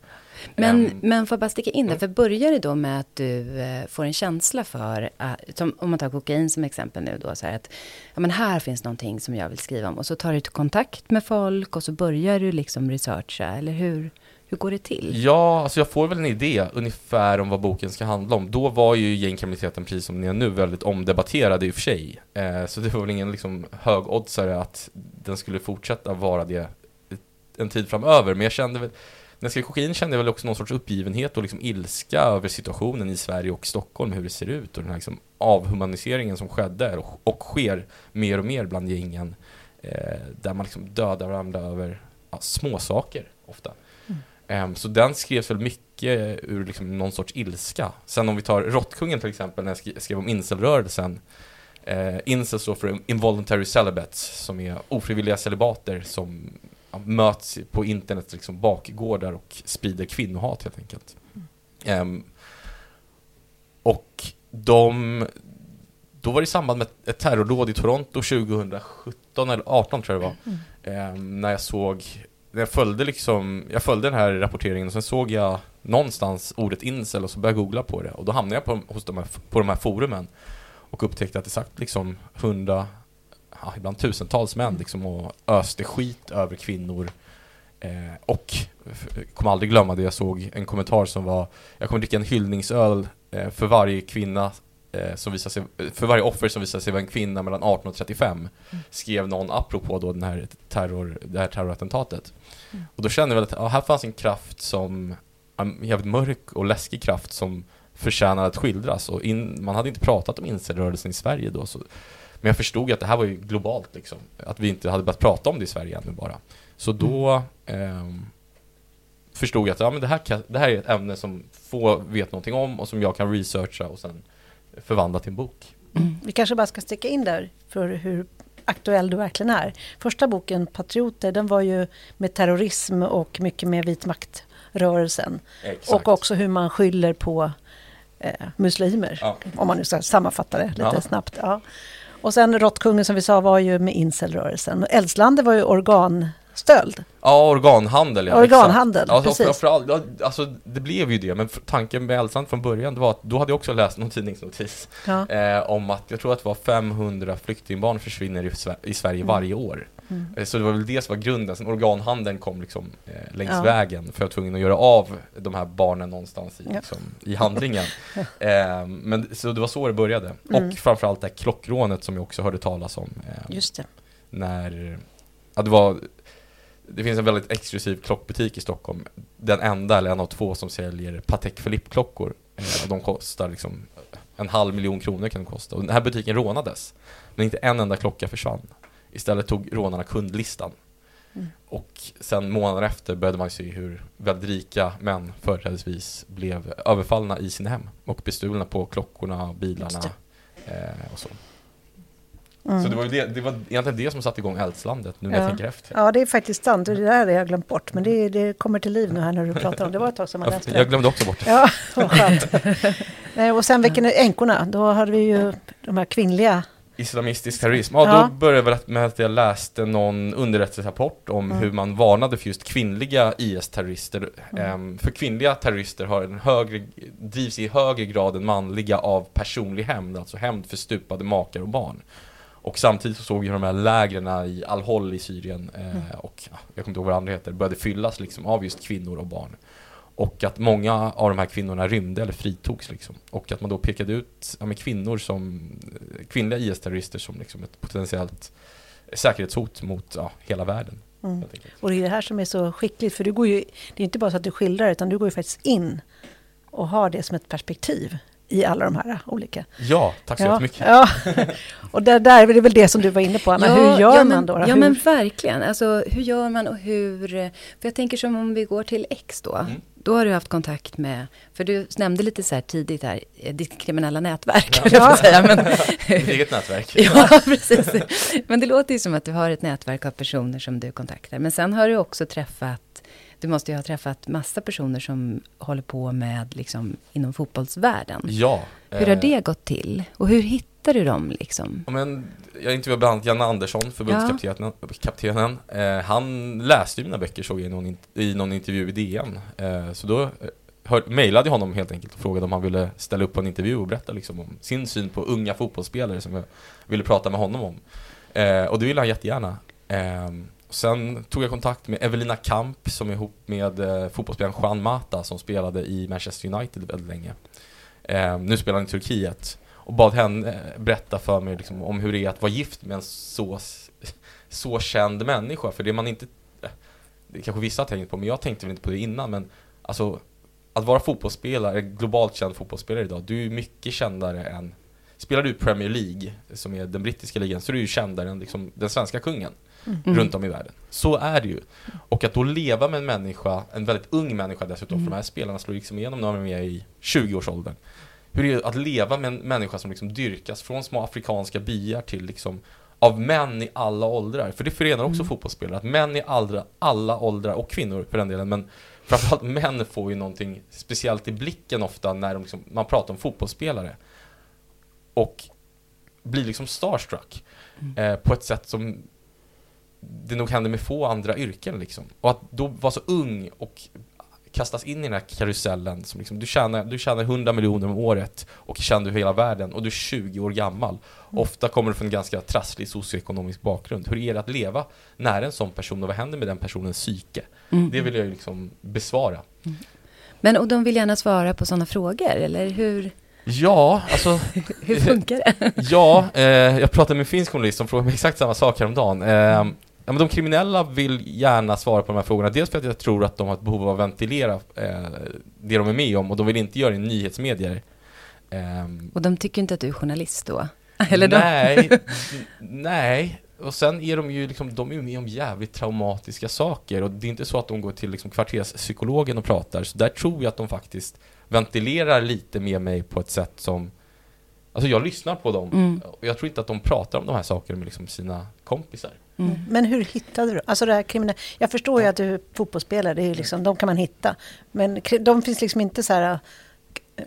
Men, um, men får jag bara sticka in där, mm. för börjar det då med att du eh, får en känsla för, uh, som, om man tar kokain som exempel nu då, så här att, ja men här finns någonting som jag vill skriva om. Och så tar du kontakt med folk och så börjar du liksom researcha, eller hur? Hur går det till? Ja, alltså jag får väl en idé ungefär om vad boken ska handla om. Då var ju gängkriminaliteten, precis som ni är nu, väldigt omdebatterad i och för sig. Eh, så det var väl ingen liksom högoddsare att den skulle fortsätta vara det en tid framöver. Men jag kände väl när jag skrev kokain kände jag väl också någon sorts uppgivenhet och liksom ilska över situationen i Sverige och Stockholm, hur det ser ut och den här liksom avhumaniseringen som skedde och, och sker mer och mer bland gängen. Eh, där man liksom dödar varandra över ja, småsaker ofta. Mm. Eh, så den skrevs väl mycket ur liksom någon sorts ilska. Sen om vi tar Råttkungen till exempel, när jag skrev om incelrörelsen. Eh, incel står för involuntary celibates, som är ofrivilliga celibater som möts på internets liksom bakgårdar och sprider kvinnohat helt enkelt. Mm. Um, och de, då var det i samband med ett terrordåd i Toronto 2017 eller 18 tror jag det var. Mm. Um, när jag såg, när jag följde liksom, jag följde den här rapporteringen och sen såg jag någonstans ordet incel och så började jag googla på det och då hamnade jag på, hos de här, på de här forumen och upptäckte att det sagt liksom 100 ja, ibland tusentals män liksom och öste skit över kvinnor. Eh, och kommer aldrig glömma det, jag såg en kommentar som var Jag kommer dricka en hyllningsöl eh, för varje kvinna eh, som visar sig, för varje offer som visar sig vara en kvinna mellan 18 och 35 mm. Skrev någon apropå då den här terror, det här terrorattentatet mm. Och då kände jag att ja, här fanns en kraft som En jävligt mörk och läskig kraft som förtjänar att skildras och in, man hade inte pratat om incelrörelsen i Sverige då så men jag förstod att det här var ju globalt liksom. Att vi inte hade börjat prata om det i Sverige ännu bara. Så då eh, förstod jag att ja, men det, här kan, det här är ett ämne som få vet någonting om och som jag kan researcha och sen förvandla till en bok. Mm. Vi kanske bara ska sticka in där för hur aktuell du verkligen är. Första boken, Patrioter, den var ju med terrorism och mycket med vit maktrörelsen. Exakt. Och också hur man skyller på eh, muslimer, ja. om man nu ska sammanfatta det lite ja. snabbt. Ja. Och sen Råttkungen som vi sa var ju med incelrörelsen. Eldslande var ju organstöld. Ja, organhandel. Ja, organhandel, exakt. precis. Alltså, framförallt, alltså, det blev ju det, men tanken med Eldstrand från början var att då hade jag också läst någon tidningsnotis ja. eh, om att jag tror att det var 500 flyktingbarn försvinner i, i Sverige mm. varje år. Mm. Eh, så det var väl det som var grunden, sen organhandeln kom liksom eh, längs ja. vägen för jag var tvungen att göra av de här barnen någonstans i, ja. liksom, i handlingen. eh, men, så det var så det började. Mm. Och framförallt det här klockrånet som jag också hörde talas om. Eh, Just det. När, ja, det var det finns en väldigt exklusiv klockbutik i Stockholm. Den enda eller en av två som säljer Patek Philippe-klockor. Eh, de kostar liksom en halv miljon kronor kan de kosta. Och den här butiken rånades. Men inte en enda klocka försvann. Istället tog rånarna kundlistan. Mm. Och sen månader efter började man se hur väldigt rika män företrädesvis blev överfallna i sina hem och bestulna på klockorna, bilarna eh, och så. Mm. Så det var, det, det var egentligen det som satte igång eldslandet nu när ja. jag tänker efter. Ja, det är faktiskt sant. Det där hade jag glömt bort. Men det, det kommer till liv nu här när du pratar om det. Det var ett tag sedan man läste det. Jag glömde också bort det. Ja, vad skönt. och sen vilken änkorna, då hade vi ju de här kvinnliga Islamistisk terrorism. Ja, ja. då började det med att jag läste någon underrättelserapport om mm. hur man varnade för just kvinnliga IS-terrorister. Mm. Um, för kvinnliga terrorister har en högre, drivs i högre grad än manliga av personlig hämnd, alltså hämnd för stupade makar och barn. Och samtidigt så såg vi hur de här lägren i Al-Hol i Syrien eh, mm. och ja, jag kommer inte ihåg vad andra heter, började fyllas liksom av just kvinnor och barn. Och att många av de här kvinnorna rymde eller fritogs liksom. Och att man då pekade ut ja, kvinnor som, kvinnliga IS-terrorister som liksom ett potentiellt säkerhetshot mot ja, hela världen. Mm. Och det är det här som är så skickligt, för du går ju, det är inte bara så att du skildrar, utan du går ju faktiskt in och har det som ett perspektiv i alla de här olika. Ja, tack så ja, jättemycket. Ja. Och där, där är det väl det som du var inne på, Anna. Ja, hur gör ja, man men, då? Ja, hur? men verkligen. Alltså, hur gör man och hur... För jag tänker som om vi går till X då. Mm. Då har du haft kontakt med... För du nämnde lite så här tidigt här, eh, ditt kriminella nätverk, Ja. säga. Men, Mitt eget nätverk. ja, precis. Men det låter ju som att du har ett nätverk av personer som du kontaktar. Men sen har du också träffat... Du måste ju ha träffat massa personer som håller på med, liksom, inom fotbollsvärlden. Ja. Hur har eh, det gått till? Och hur hittar du dem, liksom? Ja, men jag intervjuade bland annat Janne Andersson, förbundskaptenen. Kaptenen. Eh, han läste ju mina böcker såg jag i någon, i någon intervju i DN. Eh, så då eh, hör, mejlade jag honom helt enkelt och frågade om han ville ställa upp på en intervju och berätta liksom om sin syn på unga fotbollsspelare som jag ville prata med honom om. Eh, och det ville han jättegärna. Eh, sen tog jag kontakt med Evelina Kamp som är ihop med eh, fotbollsspelaren Juan Mata som spelade i Manchester United väldigt länge. Eh, nu spelar han i Turkiet och bad henne berätta för mig liksom, om hur det är att vara gift med en så, så känd människa. För det man inte, det kanske vissa har tänkt på, men jag tänkte väl inte på det innan. Men alltså, att vara fotbollsspelare, globalt känd fotbollsspelare idag, du är mycket kändare än Spelar du Premier League, som är den brittiska ligan, så är du ju kändare än liksom den svenska kungen Mm. runt om i världen. Så är det ju. Och att då leva med en människa, en väldigt ung människa dessutom, Mm. för de här spelarna slår liksom igenom när de är i 20-årsåldern. Hur är det att leva med en människa som liksom dyrkas från små afrikanska byar till liksom av män i alla åldrar. För det förenar också Mm. fotbollsspelare, att män i alla, alla åldrar, och kvinnor för den delen, men framförallt män får ju någonting speciellt i blicken ofta när de liksom, man pratar om fotbollsspelare. Och blir liksom starstruck Mm. eh, på ett sätt som det nog händer med få andra yrken liksom. Och att då vara så ung och kastas in i den här karusellen som liksom, du tjänar, du tjänar 100 miljoner om året och känner hela världen och du är 20 år gammal. Ofta kommer du från en ganska trasslig socioekonomisk bakgrund. Hur är det att leva nära en sån person och vad händer med den personens psyke? Mm. Det vill jag ju liksom besvara. Men och de vill gärna svara på sådana frågor, eller hur, Ja, alltså hur funkar det? Ja, eh, jag pratade med en finsk journalist som frågade mig exakt samma sak häromdagen. Eh, ja, men de kriminella vill gärna svara på de här frågorna. Dels för att jag tror att de har ett behov av att ventilera eh, det de är med om och de vill inte göra det i nyhetsmedier. Ehm, Och de tycker inte att du är journalist då? Eller nej, nej. Och sen är de ju liksom, de är med om jävligt traumatiska saker och det är inte så att de går till liksom kvarterspsykologen och pratar. Så där tror jag att de faktiskt ventilerar lite med mig på ett sätt som Alltså jag lyssnar på dem Mm. och jag tror inte att de pratar om de här sakerna med liksom sina kompisar. Mm. Men hur hittade du? Alltså det här kriminella. Jag förstår ju att du är fotbollsspelare, det är ju liksom, de kan man hitta. Men de finns liksom inte så här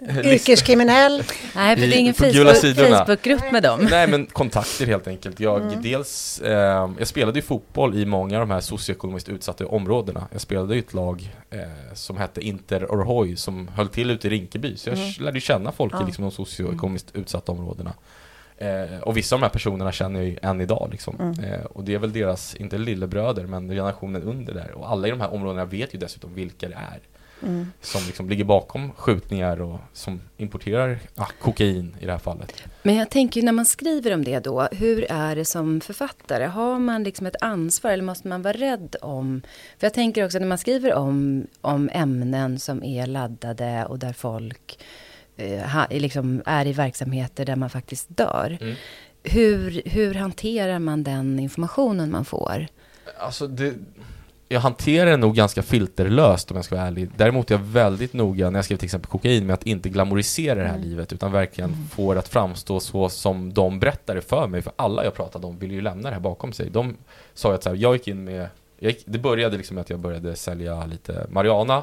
äh, yrkeskriminell. Nej, för det är ingen på gula Facebook- sidorna. Facebookgrupp med dem. Nej men kontakter helt enkelt. Jag Mm. dels, eh, jag spelade ju fotboll i många av de här socioekonomiskt utsatta områdena. Jag spelade i ett lag eh, som hette Inter Orhoi som höll till ute i Rinkeby. Så jag Mm. lärde ju känna folk Ja. i liksom de socioekonomiskt utsatta områdena. Eh, och vissa av de här personerna känner jag ju än idag liksom. Mm. Eh, och det är väl deras, inte lillebröder, men generationen under där. Och alla i de här områdena vet ju dessutom vilka det är. Mm. Som liksom ligger bakom skjutningar och som importerar ja, kokain i det här fallet. Men jag tänker ju när man skriver om det då, hur är det som författare? Har man liksom ett ansvar eller måste man vara rädd om? För jag tänker också när man skriver om, om ämnen som är laddade och där folk ha, liksom är i verksamheter där man faktiskt dör. Mm. Hur, hur hanterar man den informationen man får? Alltså det, jag hanterar det nog ganska filterlöst om jag ska vara ärlig. Däremot är jag väldigt noga när jag skriver till exempel kokain med att inte glamorisera det här Mm. livet utan verkligen få det att framstå så som de berättar det för mig. För alla jag pratade om ville ju lämna det här bakom sig. De sa ju att så här, jag gick in med, gick, det började liksom med att jag började sälja lite marijuana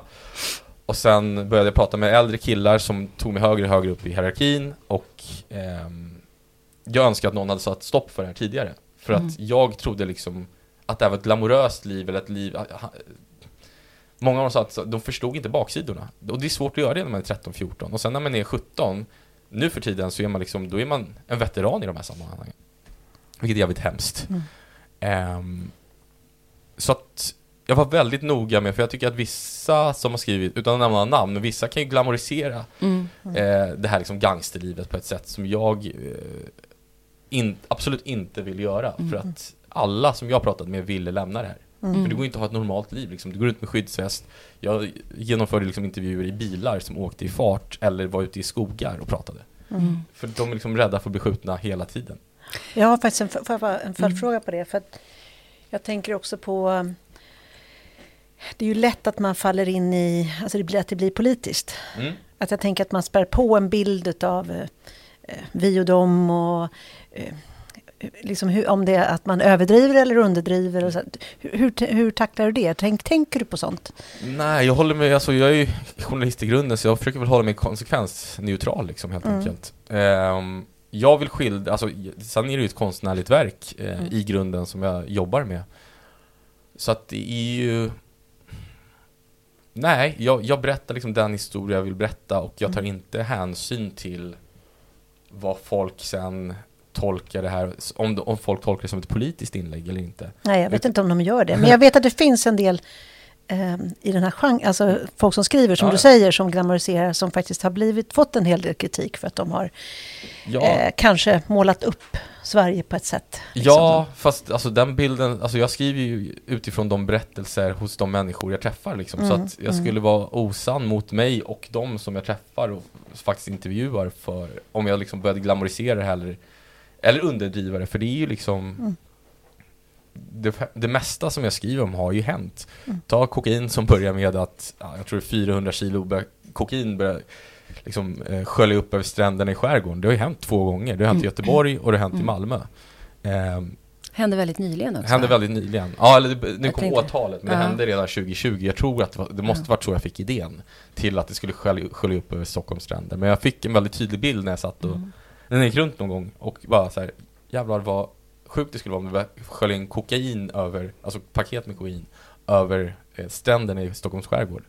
och sen började jag prata med äldre killar som tog mig högre och högre upp i hierarkin och ehm, jag önskar att någon hade satt stopp för det här tidigare. För Mm. att jag trodde liksom att det här var ett glamoröst liv eller ett liv Många av dem sa att de förstod inte baksidorna. Och det är svårt att göra det när man är 13-14. Och sen när man är 17, nu för tiden så är man liksom, då är man en veteran i de här sammanhangen. Vilket är jävligt hemskt. Mm. Ehm, så att jag var väldigt noga med, för jag tycker att vissa som har skrivit, utan att nämna namn, men vissa kan ju glamorisera Mm. eh, det här liksom gangsterlivet på ett sätt som jag eh, in, absolut inte vill göra. Mm. För att alla som jag pratat med ville lämna det här. Mm. För det går inte att ha ett normalt liv liksom. Du går ut med skyddsväst. Jag genomförde liksom intervjuer i bilar som åkte i fart eller var ute i skogar och pratade. Mm. För de är liksom rädda för att bli skjutna hela tiden. Jag har faktiskt en, en mm. följdfråga på det. För att jag tänker också på det är ju lätt att man faller in i, alltså det blir, att det blir politiskt. Mm. Att jag tänker att man spär på en bild av eh, eh vi och dem och eh, liksom hur, om det är att man överdriver eller underdriver. Och så, hur, hur, tacklar du det? Tänk, tänker du på sånt? Nej, jag håller mig, alltså jag är ju journalist i grunden så jag försöker väl hålla mig konsekvensneutral liksom helt mm. enkelt. Um, jag vill skildra, alltså sen är det ju ett konstnärligt verk eh, mm. i grunden som jag jobbar med. Så att det är ju Nej, jag, jag berättar liksom den historia jag vill berätta och jag tar mm. inte hänsyn till vad folk sen tolkar det här, om, om folk tolkar det som ett politiskt inlägg eller inte. Nej, jag vet inte om de gör det. Men jag vet att det finns en del i den här genren, alltså folk som skriver, som ja, du säger, som glamoriserar, som faktiskt har blivit, fått en hel del kritik för att de har ja. eh, kanske målat upp Sverige på ett sätt. Liksom. Ja, fast alltså den bilden, alltså jag skriver ju utifrån de berättelser hos de människor jag träffar liksom, mm, så att jag mm. skulle vara osann mot mig och de som jag träffar och faktiskt intervjuar för, om jag liksom började glamorisera det här eller eller underdriva det, för det är ju liksom mm. Det, det, mesta som jag skriver om har ju hänt. Mm. Ta kokain som börjar med att, ja, jag tror 400 kilo kokain börjar liksom eh, skölja upp över stränderna i skärgården. Det har ju hänt två gånger. Det har hänt mm. i Göteborg och det har hänt mm. i Malmö. Eh, hände väldigt nyligen också. Hände väldigt nyligen. Ja, eller det, nu kom åtalet, men det hände redan 2020. Jag tror att det, var, det måste ja. varit så jag fick idén till att det skulle skölja, upp över Stockholms stränder. Men jag fick en väldigt tydlig bild när jag satt och mm den gick runt någon gång och bara så här, jävlar vad sjukt det skulle vara om det sköljde in kokain över, alltså paket med kokain, över eh, stränderna i Stockholms skärgård.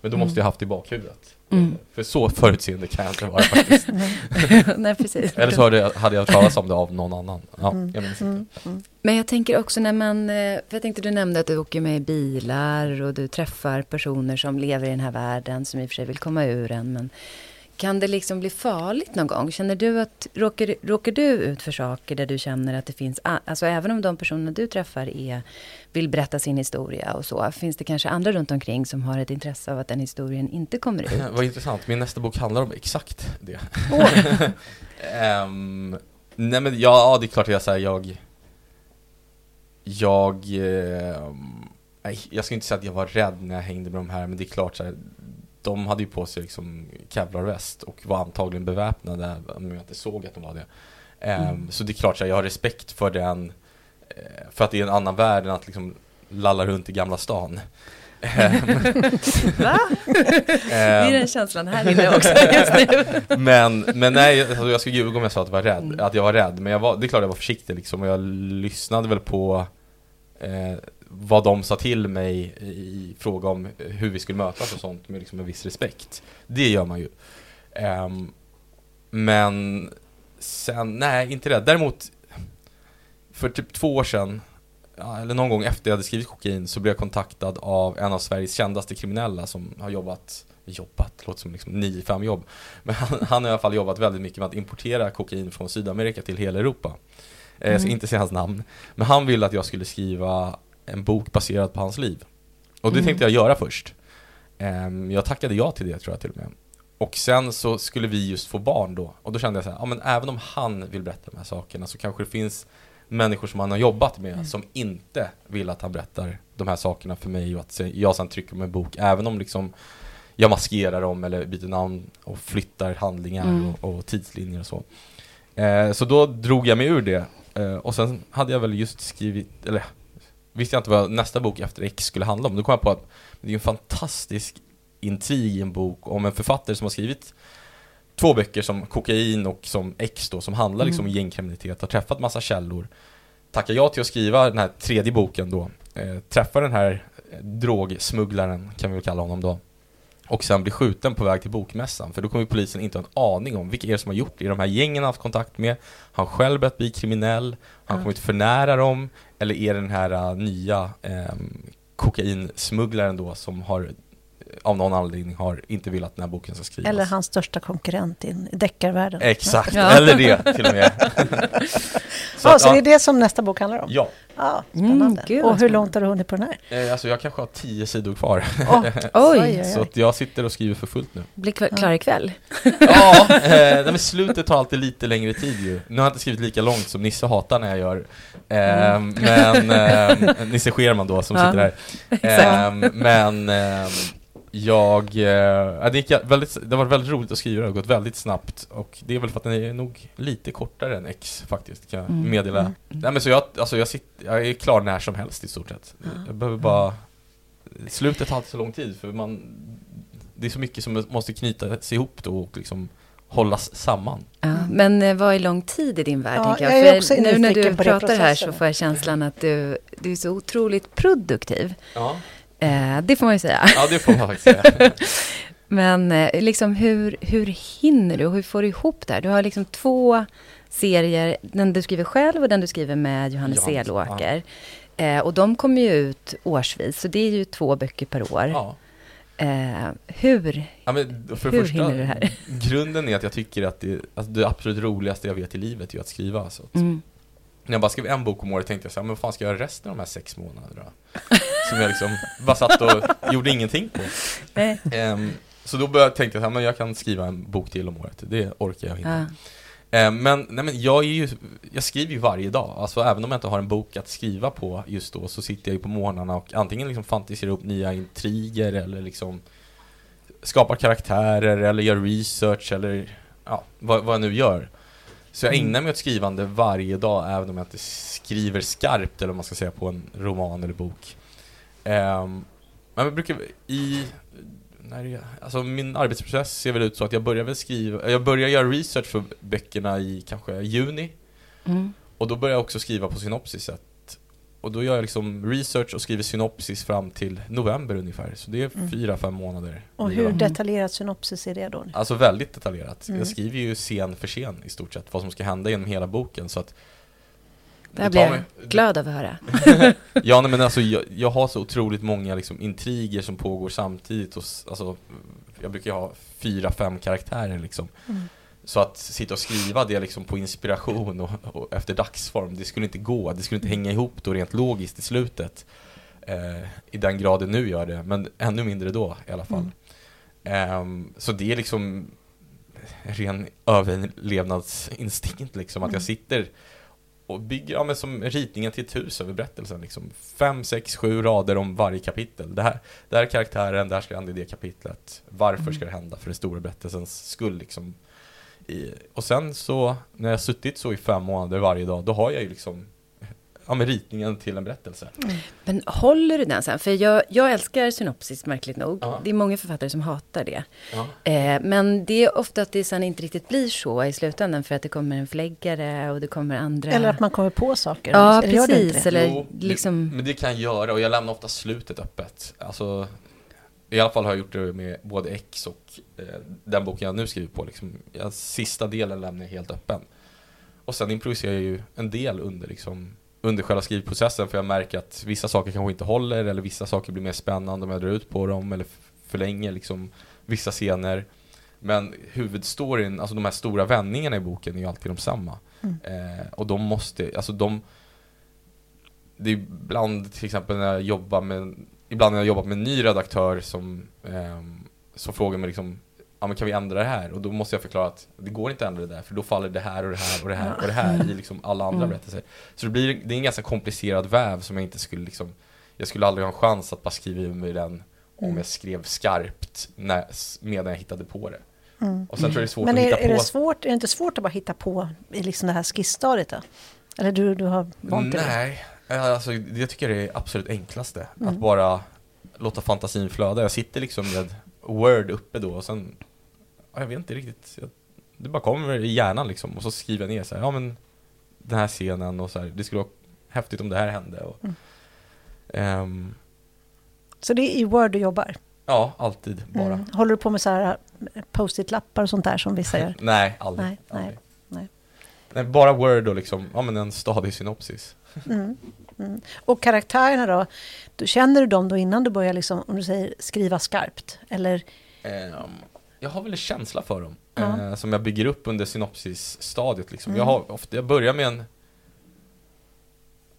Men då mm. måste jag haft det i bakhuvudet. Mm. För så förutseende kan jag inte vara faktiskt. Nej, precis. Eller så hade jag, hade jag talat om det av någon annan. Ja, mm. jag minns inte. Mm. Men jag tänker också när man, eh, för jag tänkte du nämnde att du åker med bilar och du träffar personer som lever i den här världen som i och för sig vill komma ur den. Men kan det liksom bli farligt någon gång? Känner du att, råkar, råkar du ut för saker där du känner att det finns, alltså även om de personerna du träffar är, vill berätta sin historia och så, finns det kanske andra runt omkring som har ett intresse av att den historien inte kommer ut? Vad intressant, min nästa bok handlar om exakt det. Oh. um, nej men ja, det är klart jag säger jag, jag, eh, jag ska inte säga att jag var rädd när jag hängde med de här, men det är klart så här, de hade ju på sig liksom Kevlarväst och var antagligen beväpnade om jag inte såg att de var det. Ehm, mm. Så det är klart att jag har respekt för den, eh, för att det är en annan värld än att liksom lalla runt i Gamla stan. Ehm. Va? det är den känslan här inne också just nu. men, men nej, alltså jag skulle ljuga om jag sa att jag var rädd, mm. att jag var rädd. Men jag var, det är klart jag var försiktig liksom och jag lyssnade väl på eh, vad de sa till mig i fråga om hur vi skulle mötas och sånt med liksom en viss respekt. Det gör man ju. Um, men sen, nej inte det. Däremot, för typ två år sedan, eller någon gång efter jag hade skrivit kokain så blev jag kontaktad av en av Sveriges kändaste kriminella som har jobbat jobbat, låter som liksom 9-5 jobb. Men han, han har i alla fall jobbat väldigt mycket med att importera kokain från Sydamerika till hela Europa. Mm. Jag ska mm. inte säga hans namn. Men han ville att jag skulle skriva en bok baserad på hans liv. Och det mm. tänkte jag göra först. Um, jag tackade ja till det tror jag till och med. Och sen så skulle vi just få barn då. Och då kände jag så här, ja men även om han vill berätta de här sakerna så kanske det finns människor som han har jobbat med mm. som inte vill att han berättar de här sakerna för mig och att jag sen trycker med en bok. Även om liksom jag maskerar dem eller byter namn och flyttar handlingar mm. och, och, tidslinjer och så. Eh, så då drog jag mig ur det. Eh, och sen hade jag väl just skrivit, eller visste jag inte vad nästa bok efter X skulle handla om. Då kom jag på att det är en fantastisk intrig i en bok om en författare som har skrivit två böcker som Kokain och som X då, som handlar liksom mm. om gängkriminalitet, har träffat massa källor. Tackar jag till att skriva den här tredje boken då, eh, träffar den här drogsmugglaren, kan vi väl kalla honom då, och sen blir skjuten på väg till bokmässan. För då kommer polisen inte ha en aning om vilka är det som har gjort det. Är de här gängen haft kontakt med? Har han själv börjat bli kriminell? Han kommit för nära dem? Eller är det den här äh, nya eh, kokainsmugglaren då som har av någon anledning har inte velat att den här boken ska skrivas. Eller hans största konkurrent i deckarvärlden. Exakt, ja. eller det till och med. så, ja, så det är det som nästa bok handlar om? Ja. Ja, spännande. Mm, och hur långt har du hunnit på den här? Eh, alltså jag kanske har tio sidor kvar. Oh, oj! så att jag sitter och skriver för fullt nu. Blir klar ikväll? ja, eh, men slutet tar alltid lite längre tid ju. Nu har jag inte skrivit lika långt som Nisse hatar när jag gör. Eh, mm. Men, eh, Nisse Scherman då som ja. sitter där. Eh, men ehm, jag, eh, det, gick väldigt, det var väldigt roligt att skriva, det har gått väldigt snabbt och det är väl för att den är nog lite kortare än X faktiskt, kan jag mm. meddela. Mm. Nej men så jag, alltså jag, sitter, jag är klar när som helst i stort sett. Mm. Jag behöver bara, slutet tar alltid så lång tid för man, det är så mycket som måste knytas ihop då och liksom hållas samman. Ja, men eh, vad är lång tid i din värld? Ja, jag? jag nu när du pratar här så får jag känslan att du, du är så otroligt produktiv. Ja. Eh, det får man ju säga. Ja, det får man faktiskt säga. Men eh, liksom hur, hur hinner du hur får du ihop det här? Du har liksom två serier, den du skriver själv och den du skriver med Johannes Selåker. Ja. Eh, och de kommer ju ut årsvis, så det är ju två böcker per år. Ja. Eh, hur, ja, men för hur första, hinner du det här? Grunden är att jag tycker att det, alltså det absolut roligaste jag vet i livet är att skriva. Alltså. Mm. När jag bara skrev en bok om året tänkte jag så här, men vad fan ska jag göra resten av de här sex månaderna? Som jag liksom bara satt och gjorde ingenting på. Um, så då började jag tänka så här, men jag kan skriva en bok till om året. Det orkar jag hinna. Ja. Um, men, nej, men jag, är ju, jag skriver ju varje dag. Alltså även om jag inte har en bok att skriva på just då så sitter jag ju på morgnarna och antingen liksom fantiserar upp nya intriger eller liksom skapar karaktärer eller gör research eller ja, vad, vad jag nu gör. Så jag mm. ägnar mig åt skrivande varje dag, även om jag inte skriver skarpt, eller vad man ska säga, på en roman eller bok. Um, men jag brukar i... När jag, alltså min arbetsprocess ser väl ut så att jag börjar väl skriva, jag börjar göra research för böckerna i kanske juni. Mm. Och då börjar jag också skriva på synopsiset. Och då gör jag liksom research och skriver synopsis fram till november ungefär. Så det är mm. fyra, fem månader. Och hur detaljerat synopsis är det då? Alltså väldigt detaljerat. Mm. Jag skriver ju scen för scen i stort sett vad som ska hända genom hela boken. Så att det här blir jag glad av att höra. ja, nej, men alltså jag, jag, har så otroligt många liksom, intriger som pågår samtidigt. Och, alltså, jag brukar ha fyra, fem karaktärer liksom. Mm. Så att sitta och skriva det liksom på inspiration och, och, efter dagsform, det skulle inte gå. Det skulle inte hänga ihop då rent logiskt i slutet. Eh, I den graden nu gör det, men ännu mindre då i alla fall. Mm. Eh, så det är liksom ren överlevnadsinstinkt liksom, att jag mm. sitter och bygger, ja men som ritningen till ett hus över berättelsen liksom. Fem, sex, sju rader om varje kapitel. Det här, det här är karaktären, där ska hända i det kapitlet. Varför mm. ska det hända? För den stora berättelsens skull liksom. I, och sen så, när jag suttit så i fem månader varje dag, då har jag ju liksom ja, med ritningen till en berättelse. Mm. Men håller du den sen? För jag, jag älskar synopsis, märkligt nog. Ja. Det är många författare som hatar det. Ja. Eh, men det är ofta att det sen inte riktigt blir så i slutändan, för att det kommer en förläggare och det kommer andra... Eller att man kommer på saker. Ja, eller precis. Eller jo, liksom... det, men det kan jag göra, och jag lämnar ofta slutet öppet. Alltså, i alla fall har jag gjort det med både X och eh, den boken jag nu skriver på. Liksom, jag, sista delen lämnar jag helt öppen. Och sen improviserar jag ju en del under liksom, under själva skrivprocessen för jag märker att vissa saker kanske inte håller eller vissa saker blir mer spännande om jag drar ut på dem eller förlänger liksom vissa scener. Men huvudstoryn, alltså de här stora vändningarna i boken är ju alltid de samma. Mm. Eh, och de måste, alltså de det är ibland till exempel när jag jobbar med Ibland när jag jobbar med en ny redaktör som eh, Som frågar mig liksom ja men kan vi ändra det här? Och då måste jag förklara att det går inte att ändra det där för då faller det här och det här och det här och det här i liksom alla andra mm. berättelser. Så det blir, det är en ganska komplicerad väv som jag inte skulle liksom, jag skulle aldrig ha en chans att bara skriva ur mig den om mm. jag skrev skarpt när, medan jag hittade på det. Mm. Och sen tror jag det är svårt Men är, att hitta är på. Det svårt, är det inte svårt att bara hitta på i liksom det här skissstadiet då? Eller du, du har vant dig Nej, alltså, jag tycker det är absolut enklaste. Mm. Att bara låta fantasin flöda. Jag sitter liksom med Word uppe då och sen jag vet inte riktigt. Jag, det bara kommer i hjärnan liksom och så skriver jag ner så här, ja men den här scenen och så här, det skulle vara häftigt om det här hände. Och, mm. um, så det är i Word du jobbar? Ja, alltid bara. Mm. Håller du på med så här eh, post-it-lappar och sånt där som vissa gör? nej, aldrig. Nej, aldrig. Nej, nej. nej, bara Word och liksom, ja men en stadig synopsis. Mm. Mm. Och karaktärerna då? Du, känner du dem då innan du börjar liksom, om du säger skriva skarpt? Eller? Um, jag har väl en känsla för dem. Ja. Eh, som jag bygger upp under synopsisstadiet liksom. Mm. Jag, har ofta, jag börjar med en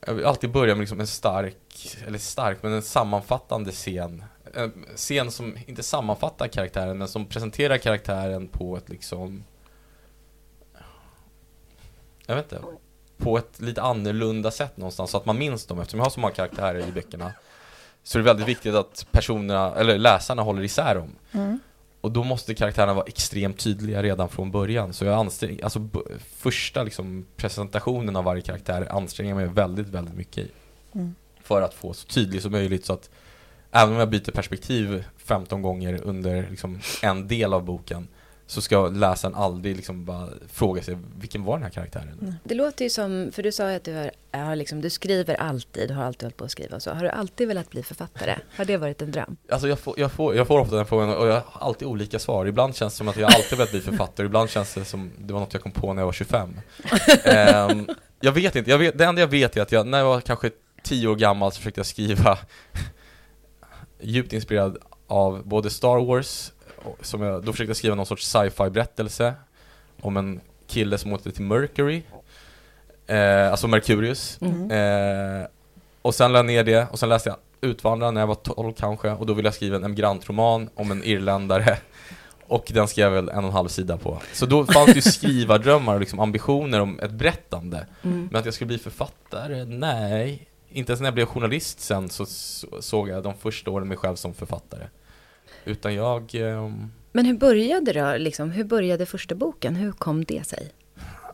jag vill alltid börja med liksom en stark, eller stark, men en sammanfattande scen. En scen som inte sammanfattar karaktären, men som presenterar karaktären på ett liksom Jag vet inte På ett lite annorlunda sätt någonstans, så att man minns dem eftersom jag har så många karaktärer i böckerna Så det är väldigt viktigt att personerna, eller läsarna håller isär dem mm. Och då måste karaktärerna vara extremt tydliga redan från början. Så jag anstränger, alltså första liksom, presentationen av varje karaktär anstränger mig väldigt, väldigt mycket i. Mm. För att få så tydligt som möjligt så att även om jag byter perspektiv 15 gånger under liksom, en del av boken så ska läsaren aldrig liksom bara fråga sig vilken var den här karaktären? Det låter ju som, för du sa ju att du, har, har liksom, du skriver alltid, har alltid hållit på att skriva och så. Har du alltid velat bli författare? Har det varit en dröm? Alltså jag får, jag får, jag får ofta den frågan och jag har alltid olika svar. Ibland känns det som att jag alltid velat bli författare, ibland känns det som det var något jag kom på när jag var 25. um, ehm, jag vet inte, jag vet, det enda jag vet är att jag, när jag var kanske 10 år gammal så försökte jag skriva djupt inspirerad av både Star Wars som jag, då försökte jag skriva någon sorts sci-fi berättelse om en kille som åkte till Mercury, eh, alltså Mercurius. Mm. Eh, och sen lade jag ner det och sen läste jag Utvandrararen när jag var 12 kanske och då ville jag skriva en emigrantroman om en irländare och den skrev jag väl en och en halv sida på. Så då fanns det ju skrivardrömmar och liksom ambitioner om ett berättande. Mm. Men att jag skulle bli författare, nej. Inte ens när jag blev journalist sen så såg jag de första åren mig själv som författare. Utan jag... Eh... Men hur började det liksom? Hur började första boken? Hur kom det sig?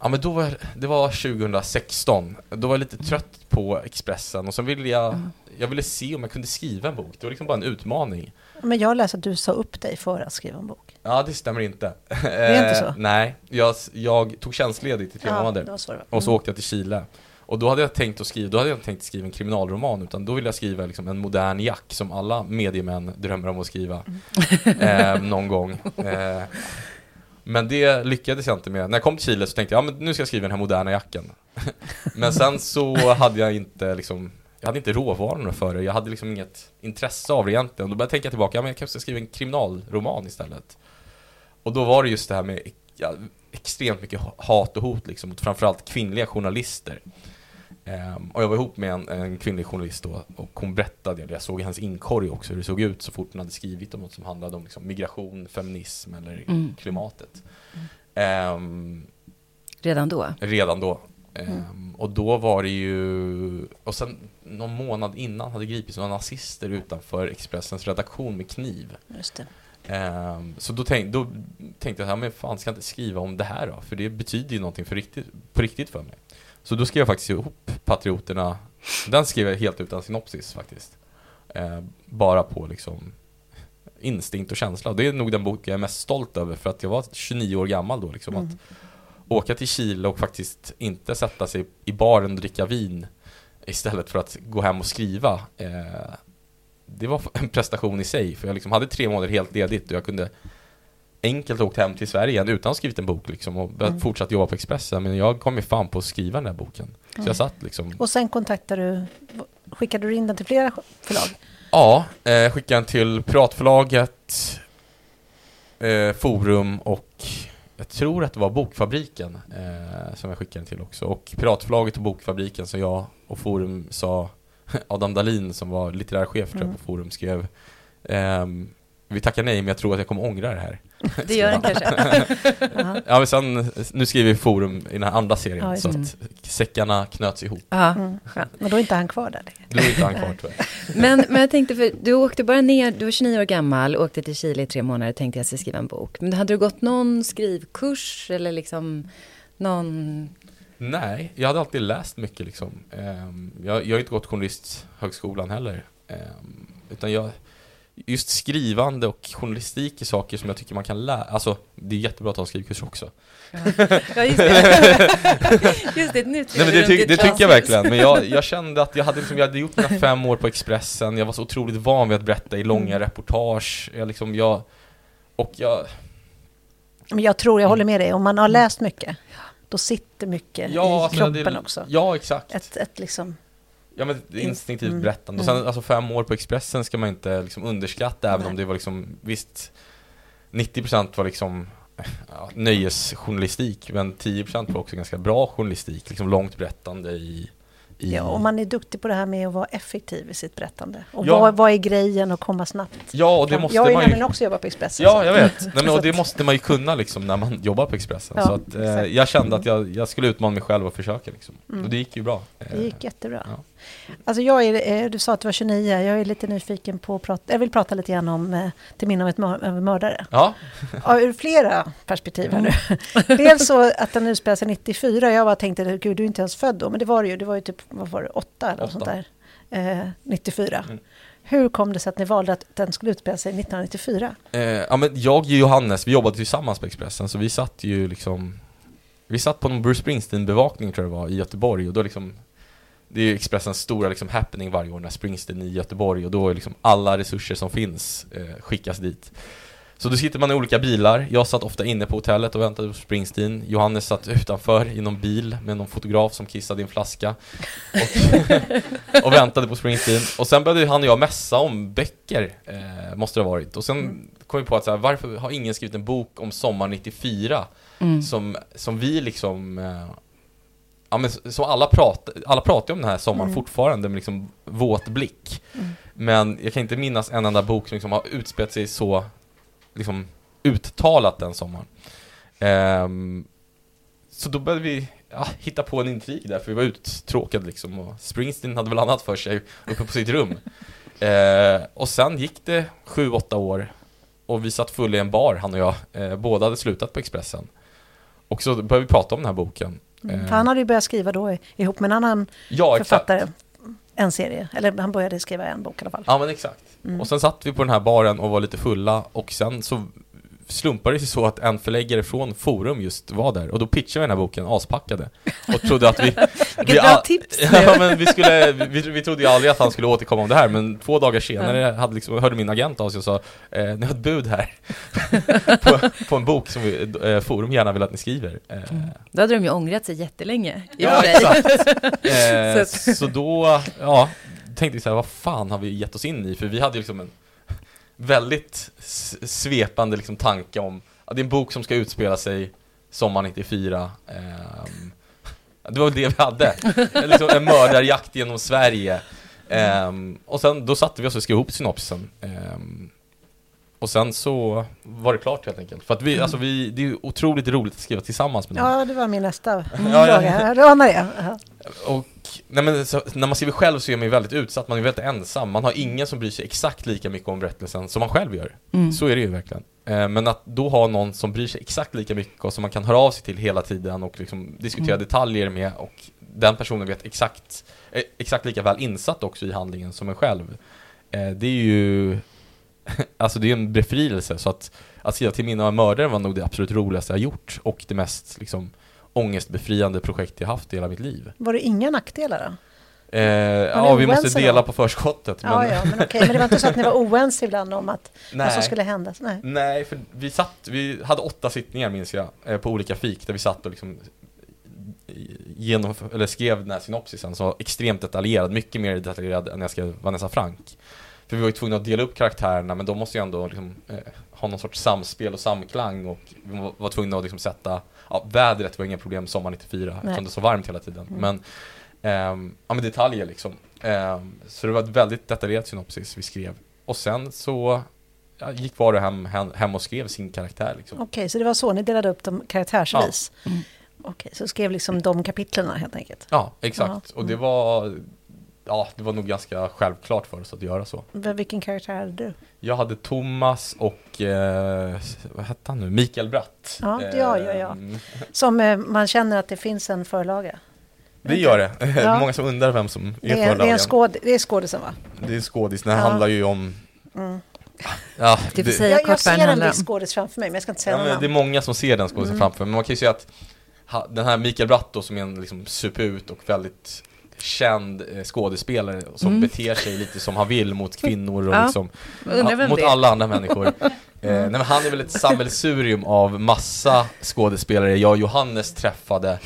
Ja men då var, det var 2016, då var jag lite trött på Expressen och så ville jag, mm. jag ville se om jag kunde skriva en bok, det var liksom bara en utmaning. Men jag läste att du sa upp dig för att skriva en bok. Ja det stämmer inte. Det är inte så? Eh, nej, jag, jag tog tjänstledigt i tre ja, månader. Mm. Och så åkte jag till Chile. Och då hade jag tänkt att skriva, då hade jag inte tänkt skriva en kriminalroman utan då ville jag skriva liksom en modern Jack som alla mediemän drömmer om att skriva mm. eh, någon gång. Eh, men det lyckades jag inte med. När jag kom till Chile så tänkte jag, ja men nu ska jag skriva den här moderna jacken. men sen så hade jag inte liksom, jag hade inte råvarorna för det. Jag hade liksom inget intresse av det egentligen. Då började jag tänka tillbaka, ja men jag kanske ska skriva en kriminalroman istället. Och då var det just det här med ja, extremt mycket hat och hot liksom mot framförallt kvinnliga journalister. Um, och jag var ihop med en, en kvinnlig journalist då och hon berättade, jag såg i hennes inkorg också hur det såg ut så fort hon hade skrivit om något som handlade om liksom, migration, feminism eller mm. klimatet. Um, redan då? Redan då. Um, mm. Och då var det ju, och sen någon månad innan hade gripits några nazister utanför Expressens redaktion med kniv. Just det. Um, så då, tänk, då tänkte jag, men fan ska jag inte skriva om det här då? För det betyder ju någonting för riktigt, på riktigt för mig. Så då skrev jag faktiskt ihop Patrioterna. Den skrev jag helt utan synopsis faktiskt. Eh, bara på liksom instinkt och känsla. Och det är nog den bok jag är mest stolt över för att jag var 29 år gammal då liksom. Mm. Att åka till Chile och faktiskt inte sätta sig i baren och dricka vin istället för att gå hem och skriva. Eh, det var en prestation i sig för jag liksom hade tre månader helt ledigt och jag kunde enkelt åkt hem till Sverige igen utan att ha skrivit en bok liksom och mm. fortsatt jobba på Expressen. Men jag kom ju fan på att skriva den där boken. Så mm. jag satt liksom. Och sen kontaktade du, skickade du in den till flera förlag? Ja, eh, skickade den till Piratförlaget, eh, Forum och jag tror att det var Bokfabriken eh, som jag skickade den till också. Och Piratförlaget och Bokfabriken som jag och Forum sa, Adam Dalin som var litterär chef mm. på Forum skrev ehm, vi tackar nej men jag tror att jag kommer ångra det här. Det gör den kanske. ja men sen, nu skriver vi forum i den här andra serien ja, så att säckarna knöts ihop. Mm. Men då är inte han kvar där längre. Då är inte han kvar tyvärr. men, men jag tänkte, för du åkte bara ner, du var 29 år gammal, åkte till Chile i tre månader, tänkte jag ska skriva en bok. Men hade du gått någon skrivkurs eller liksom någon Nej, jag hade alltid läst mycket liksom. Ehm, jag, jag har inte gått journalisthögskolan heller. Ehm, utan jag, just skrivande och journalistik är saker som jag tycker man kan lära, alltså det är jättebra att ha en skrivkurs också. Ja, just det. just det, nu Nej, men det, ty det tycker jag verkligen, men jag, jag kände att jag hade, liksom, jag hade gjort mina fem år på Expressen, jag var så otroligt van vid att berätta i långa mm. reportage, jag liksom, jag, och jag... Men jag tror, jag håller med dig, om man har mm. läst mycket, då sitter mycket ja, i kroppen det, också. Ja, exakt. Ett, ett liksom Ja men instinktivt mm. berättande. Och sen mm. alltså fem år på Expressen ska man inte liksom underskatta även Nej. om det var liksom, visst 90% var liksom ja, nöjesjournalistik men 10% var också ganska bra journalistik, liksom långt berättande i i... Ja, och man är duktig på det här med att vara effektiv i sitt berättande. Och ja. vad, vad är grejen att komma snabbt? Ja, och det måste jag man ju... Jag nämligen också jobbat på Expressen. Ja, jag vet. Nej, men, och det måste man ju kunna liksom när man jobbar på Expressen. Ja, så att, eh, jag kände att jag, jag skulle utmana mig själv och försöka liksom. Mm. Och det gick ju bra. Det gick jättebra. Ja. Alltså jag är, eh, du sa att du var 29, jag är lite nyfiken på att prata, jag vill prata lite grann om eh, Till minne av ett mördare. Ja. ja. Ur flera perspektiv här nu. Mm. Dels så att den utspelar sig 94, jag bara tänkte, gud du är inte ens född då, men det var det ju, det var ju typ, vad var det, åtta eller något sånt där, eh, 94. Mm. Hur kom det sig att ni valde att den skulle utspela sig 1994? Eh, ja men jag och Johannes, vi jobbade tillsammans på Expressen, så vi satt ju liksom Vi satt på någon Bruce Springsteen-bevakning tror jag det var, i Göteborg och då liksom det är Expressens stora liksom, happening varje år när Springsteen i Göteborg och då är liksom alla resurser som finns eh, skickas dit. Så då sitter man i olika bilar, jag satt ofta inne på hotellet och väntade på Springsteen Johannes satt utanför i någon bil med någon fotograf som kissade i en flaska och, och väntade på Springsteen Och sen började han och jag mässa om böcker, eh, måste det ha varit Och sen mm. kom vi på att så här, varför har ingen skrivit en bok om sommar 94? Mm. Som, som vi liksom eh, ja, men så alla, pratar, alla pratar om den här sommaren mm. fortfarande med liksom våt blick. Mm. Men jag kan inte minnas en enda bok som liksom har utspelat sig så liksom uttalat den sommaren. Um, så då började vi ja, hitta på en intrig där, för vi var uttråkade liksom. Och Springsteen hade väl annat för sig uppe på sitt rum. Uh, och sen gick det sju, åtta år och vi satt fulla i en bar, han och jag. Uh, båda hade slutat på Expressen. Och så började vi prata om den här boken. Mm. han hade ju börjat skriva då ihop med en annan ja, författare. Exakt. En serie, eller han började skriva en bok i alla fall. Ja men exakt. Mm. Och sen satt vi på den här baren och var lite fulla och sen så slumpade det sig så att en förläggare från Forum just var där. Och då pitchade vi den här boken aspackade. Och trodde att vi... Vilket bra tips Ja men vi skulle, vi, vi trodde ju aldrig att han skulle återkomma om det här men två dagar senare hade liksom, hörde min agent av sig och sa eh, Ni har ett bud här. På, på, en bok som vi, eh, Forum gärna vill att ni skriver. Eh, mm. Då hade de ju ångrat sig jättelänge Ja exakt. Eh, så, så då, ja tänkte vi så här, vad fan har vi gett oss in i? För vi hade ju liksom en väldigt svepande liksom tanke om att det är en bok som ska utspela sig sommar 94 um, Det var det vi hade, liksom en mördarjakt genom Sverige um, Och sen då satte vi oss och skrev ihop synopsisen um, och sen så var det klart helt enkelt. För att vi, mm. alltså vi, det är otroligt roligt att skriva tillsammans med någon. Ja, det var min nästa fråga. Ja, ja. anar det. Och nej men, så, när man skriver själv så är man ju väldigt utsatt, man är väldigt ensam. Man har ingen som bryr sig exakt lika mycket om berättelsen som man själv gör. Mm. Så är det ju verkligen. Eh, men att då ha någon som bryr sig exakt lika mycket och som man kan höra av sig till hela tiden och liksom diskutera mm. detaljer med och den personen vet exakt, eh, exakt lika väl insatt också i handlingen som en själv. Eh, det är ju alltså det är en befrielse så att att skriva till minne av mördaren var nog det absolut roligaste jag gjort och det mest liksom ångestbefriande projekt jag haft i hela mitt liv. Var det inga nackdelar då? Eh, ja, vi måste dela då? på förskottet. Ja, men... ja, men okej. Men det var inte så att ni var oense ibland om att Nej. vad som skulle hända? Nej. Nej, för vi satt, vi hade åtta sittningar minns jag, eh, på olika fik där vi satt och liksom genom, eller skrev den här synopsisen så extremt detaljerad, mycket mer detaljerad än jag skrev Vanessa Frank. För vi var ju tvungna att dela upp karaktärerna men de måste ju ändå liksom, eh, ha någon sorts samspel och samklang och vi var, var tvungna att liksom sätta, ja vädret var inga problem sommar 94 Nej. eftersom det var så varmt hela tiden. Mm. Men, eh, ja men detaljer liksom. Eh, så det var ett väldigt detaljerat synopsis vi skrev. Och sen så ja, gick var och hem, hem, hem och skrev sin karaktär liksom. Okej, okay, så det var så ni delade upp dem karaktärsvis? Ja. Mm. Okej, okay, så skrev liksom de kapitlen helt enkelt? Ja, exakt. Mm. Och det var ja, det var nog ganska självklart för oss att göra så. Vilken karaktär hade du? Jag hade Thomas och, eh, vad hette han nu, Mikael Bratt. Ja, ja, ja, ja. Ehm. Som eh, man känner att det finns en förlaga. Det gör det. Ja. Många som undrar vem som är, det är förlagen. Det är, en skåd, det är skådisen va? Det är skådis, det ja. handlar ju om mm. Ja, det, det, jag, jag ser en viss skådis framför mig, men jag ska inte säga ja, namn. Det är många som ser den skådisen mm. framför mig, men man kan ju säga att den här Mikael Bratt då, som är en liksom superut och väldigt känd eh, skådespelare som Mm. beter sig lite som han vill mot kvinnor och Ja. liksom, ja, mot alla andra människor. Eh, nej, men han är väl ett sammelsurium av massa skådespelare jag och Johannes träffade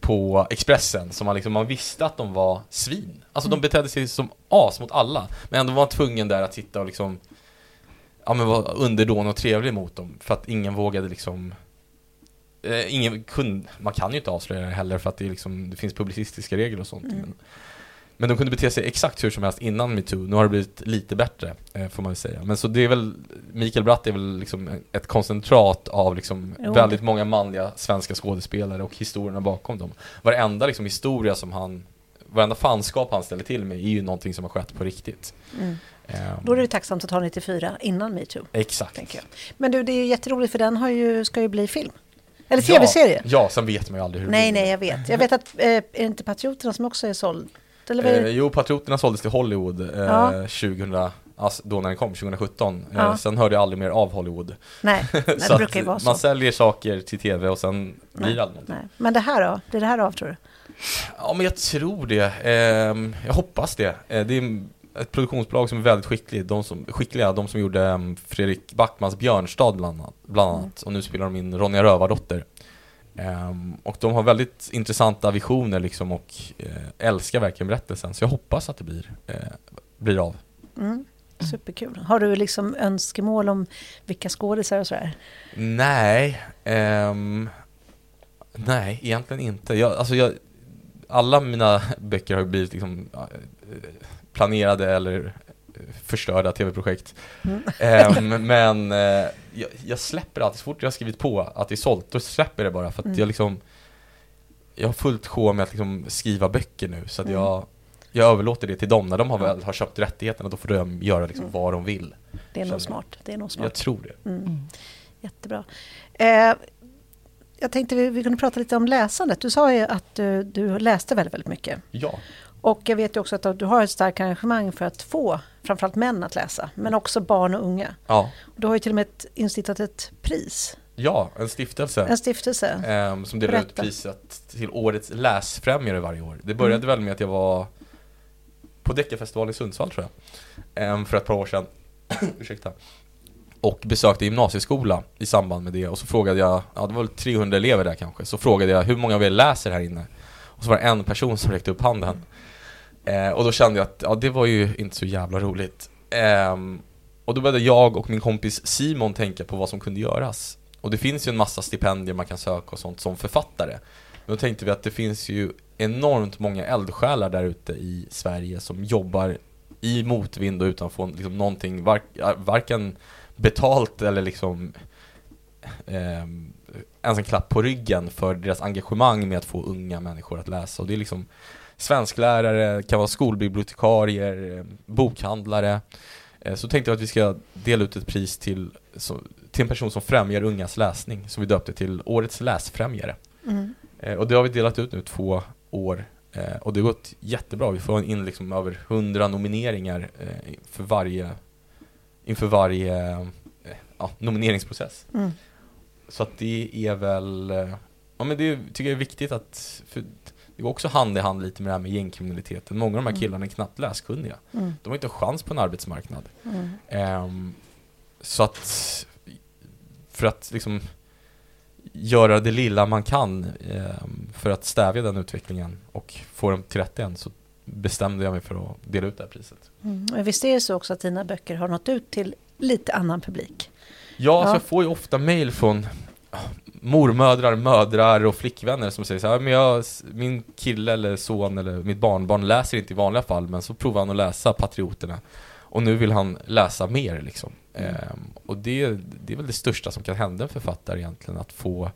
på Expressen som man, liksom, man visste att de var svin. Alltså de betedde sig som as mot alla, men ändå var man tvungen där att sitta och liksom Ja men vara underdånig och trevlig mot dem för att ingen vågade liksom eh, Ingen kunde, man kan ju inte avslöja det heller för att det, liksom, det finns publicistiska regler och sånt men, men de kunde bete sig exakt hur som helst innan metoo, nu har det blivit lite bättre eh, får man väl säga Men så det är väl, Mikael Bratt är väl liksom ett koncentrat av liksom Jo. väldigt många manliga svenska skådespelare och historierna bakom dem Varenda liksom historia som han Varenda fanskap han ställer till med är ju någonting som har skett på riktigt Mm. Ehm, Då är det tacksamt att ha 94 innan metoo. Exakt. Men du, det är ju jätteroligt för den har ju, ska ju bli film. Eller tv-serie. Ja, ja, sen vet man ju aldrig hur det Nej, blir. nej, jag vet. Jag vet att, eh, är det inte Patrioterna som också är såld? Eller vad är Eh, det? jo, Patrioterna såldes till Hollywood eh, Ja. 2000, alltså då när den kom, 2017. Eh, Ja. Sen hörde jag aldrig mer av Hollywood. Nej, nej det brukar ju vara så. man säljer saker till tv och sen blir Nej, det aldrig. Nej. Men det här då? Blir det här av tror du? Ja, men jag tror det. Ehm, jag hoppas det. Eh, det är ett produktionsbolag som är väldigt skickligt. De som, skickliga, de som gjorde em, Fredrik Backmans Björnstad bland annat. Bland Mm. annat. Och nu spelar de in Ronja Rövardotter. Ehm, och de har väldigt intressanta visioner liksom och eh, älskar verkligen berättelsen. Så jag hoppas att det blir, eh, blir av. Mm. Superkul. Har du liksom önskemål om vilka skådisar och sådär? Nej, ehm, nej egentligen inte. Jag, alltså jag, alla mina böcker har blivit liksom eh, planerade eller eh, förstörda tv-projekt. Mm. Ehm, men eh, jag, jag släpper alltid, så fort jag har skrivit på att det är sålt, då släpper jag det bara för att Mm. jag liksom Jag har fullt sjå med att liksom skriva böcker nu så att Mm. jag Jag överlåter det till dem när de har väl har köpt rättigheterna, då får de göra liksom Mm. vad de vill. Det är nog jag. smart. Det är nog Jag smart. tror det. Mm. Mm. Jättebra. Eh, jag tänkte vi, vi kunde prata lite om läsandet. Du sa ju att du, du läste väldigt, väldigt mycket. Ja. Och jag vet ju också att du har ett starkt engagemang för att få framförallt män att läsa, men också barn och unga. Ja. Du har ju till och med ett, instiftat ett pris, Ja, en stiftelse. en stiftelse. Ehm, som delar ut Berätta. priset till årets läsfrämjare varje år. Det började Mm. väl med att jag var på Deckarfestivalen i Sundsvall tror jag. Ehm, för ett par år sedan. Ursäkta. Och besökte gymnasieskola i samband med det. Och så frågade jag, ja det var väl 300 elever där kanske. Så frågade jag hur många av er läser här inne? Och så var det en person som räckte upp handen. Eh, och då kände jag att ja, det var ju inte så jävla roligt. Eh, och då började jag och min kompis Simon tänka på vad som kunde göras. Och det finns ju en massa stipendier man kan söka och sånt som författare. Men då tänkte vi att det finns ju enormt många eldsjälar där ute i Sverige som jobbar i motvind och utan att få liksom någonting, var, varken betalt eller liksom eh, ens en klapp på ryggen för deras engagemang med att få unga människor att läsa. Och det är liksom svensklärare, kan vara skolbibliotekarier, eh, bokhandlare. Eh, Så tänkte jag att vi ska dela ut ett pris till, till en person som främjar ungas läsning. Så vi döpte till Årets läsfrämjare. Mm. Eh, Och det har vi delat ut nu två år. Och det har gått jättebra. Vi får in liksom över 100 nomineringar för varje, inför varje ja, nomineringsprocess. Mm. Så att det är väl, ja men det tycker jag är viktigt att, för det går också hand i hand lite med det här med gängkriminaliteten. Många av de här Mm. killarna är knappt läskunniga. Mm. De har inte en chans på en arbetsmarknad. Mm. Ehm, så att, för att liksom göra det lilla man kan ehm, för att stävja den utvecklingen och få dem till rätta igen så bestämde jag mig för att dela ut det här priset. Mm. Visst är det så också att dina böcker har nått ut till lite annan publik? Ja, alltså Ja. jag får ju ofta mail från mormödrar, mödrar och flickvänner som säger så här, men jag, min kille eller son eller mitt barnbarn läser inte i vanliga fall men så provar han att läsa Patrioterna och nu vill han läsa mer liksom. Mm. Ehm, och det, det är väl det största som kan hända en författare egentligen, att få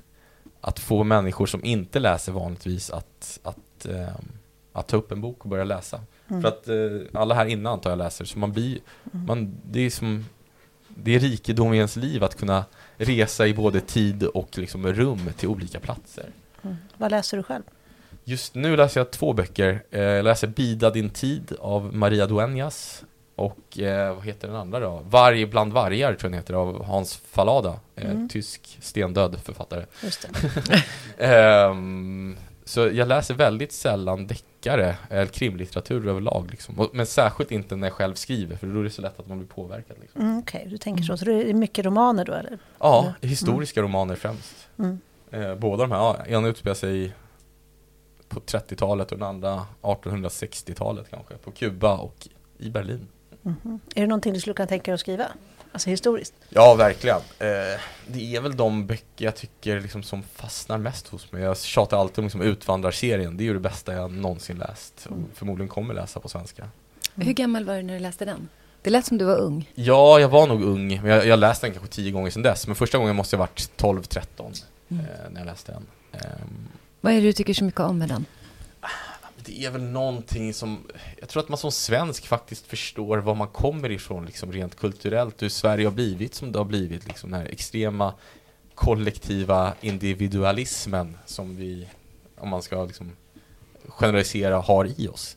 att få människor som inte läser vanligtvis att, att, ehm, att ta upp en bok och börja läsa. Mm. För att eh, alla här inne antar jag läser, så man blir, Mm. man, det är som det är rikedom i ens liv att kunna resa i både tid och liksom rum till olika platser. Mm. Vad läser du själv? Just nu läser jag två böcker. Eh, Jag läser Bida din tid av Maria Dueñas och eh, vad heter den andra då? Varg bland vargar tror jag den heter av Hans Fallada, eh, Mm. tysk stendöd författare. Just det. Ehm, så jag läser väldigt sällan deckare eller krimlitteratur överlag liksom. Men särskilt inte när jag själv skriver för då är det så lätt att man blir påverkad. Liksom. Mm, Okej, okay. du tänker så. Så det är mycket romaner då eller? Ja, eller? historiska mm. romaner främst. Mm. Eh, båda de här, ja, ena utspelar sig på 30-talet och den andra 1860-talet kanske, på Kuba och i Berlin. Mm. Är det någonting du skulle kunna tänka dig att skriva? Alltså historiskt? Ja, verkligen. Eh, det är väl de böcker jag tycker liksom som fastnar mest hos mig. Jag tjatar alltid om liksom Utvandrarserien. Det är ju det bästa jag någonsin läst och mm. förmodligen kommer läsa på svenska. Mm. Hur gammal var du när du läste den? Det lät som du var ung. Ja, jag var nog ung. Men jag, jag läste den kanske tio gånger sedan dess. Men första gången måste jag ha varit 12-13 mm. eh, när jag läste den. Um, Vad är det du tycker så mycket om med den? Det är väl någonting som, jag tror att man som svensk faktiskt förstår var man kommer ifrån liksom rent kulturellt, hur Sverige har blivit som det har blivit, liksom den här extrema kollektiva individualismen som vi, om man ska liksom generalisera, har i oss.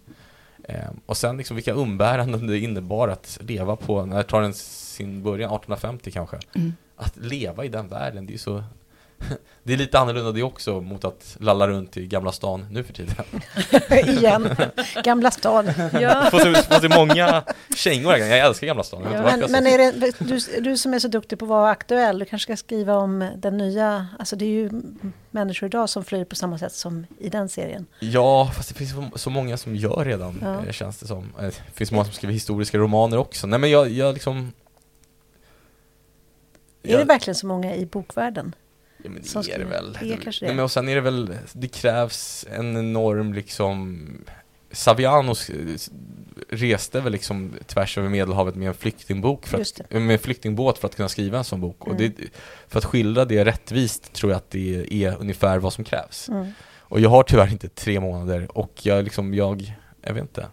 Eh, och sen liksom vilka umbäranden det innebar att leva på, när tar den sin början, 1850 kanske, mm. att leva i den världen, det är så det är lite annorlunda det också mot att lalla runt i Gamla stan nu för tiden. Igen, Gamla stan. ja. Fast det är många kängor här, jag älskar Gamla stan. Ja, men, men är det, du, du som är så duktig på att vara aktuell, du kanske ska skriva om den nya, alltså det är ju människor idag som flyr på samma sätt som i den serien. Ja, fast det finns så många som gör redan, ja. Eh, känns det som. Eh, det finns många som skriver historiska romaner också. Nej men jag, jag liksom... Är det verkligen så många i bokvärlden? Ja men det är det väl. Det är kanske det. Men och sen är det väl, det krävs en enorm liksom Saviano reste väl liksom tvärs över Medelhavet med en flyktingbok för att, med en flyktingbåt för att kunna skriva en sån bok. Mm. Och det, för att skildra det rättvist tror jag att det är ungefär vad som krävs. Mm. Och jag har tyvärr inte tre månader och jag liksom, jag, jag vet inte.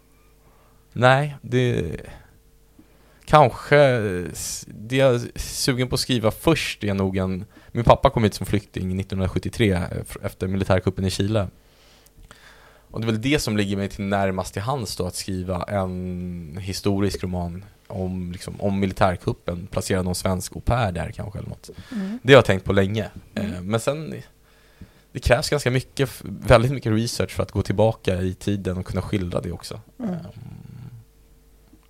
Nej, det Kanske, det jag är sugen på att skriva först är nog en Min pappa kom hit som flykting 1973 eh, efter militärkuppen i Chile Och det är väl det som ligger mig till närmast till hands då att skriva en historisk roman om, liksom, om militärkuppen, placera någon svensk au pair där kanske eller något mm. Det har jag tänkt på länge mm. Eh, men sen det krävs ganska mycket, väldigt mycket research för att gå tillbaka i tiden och kunna skildra det också. Mm. Um,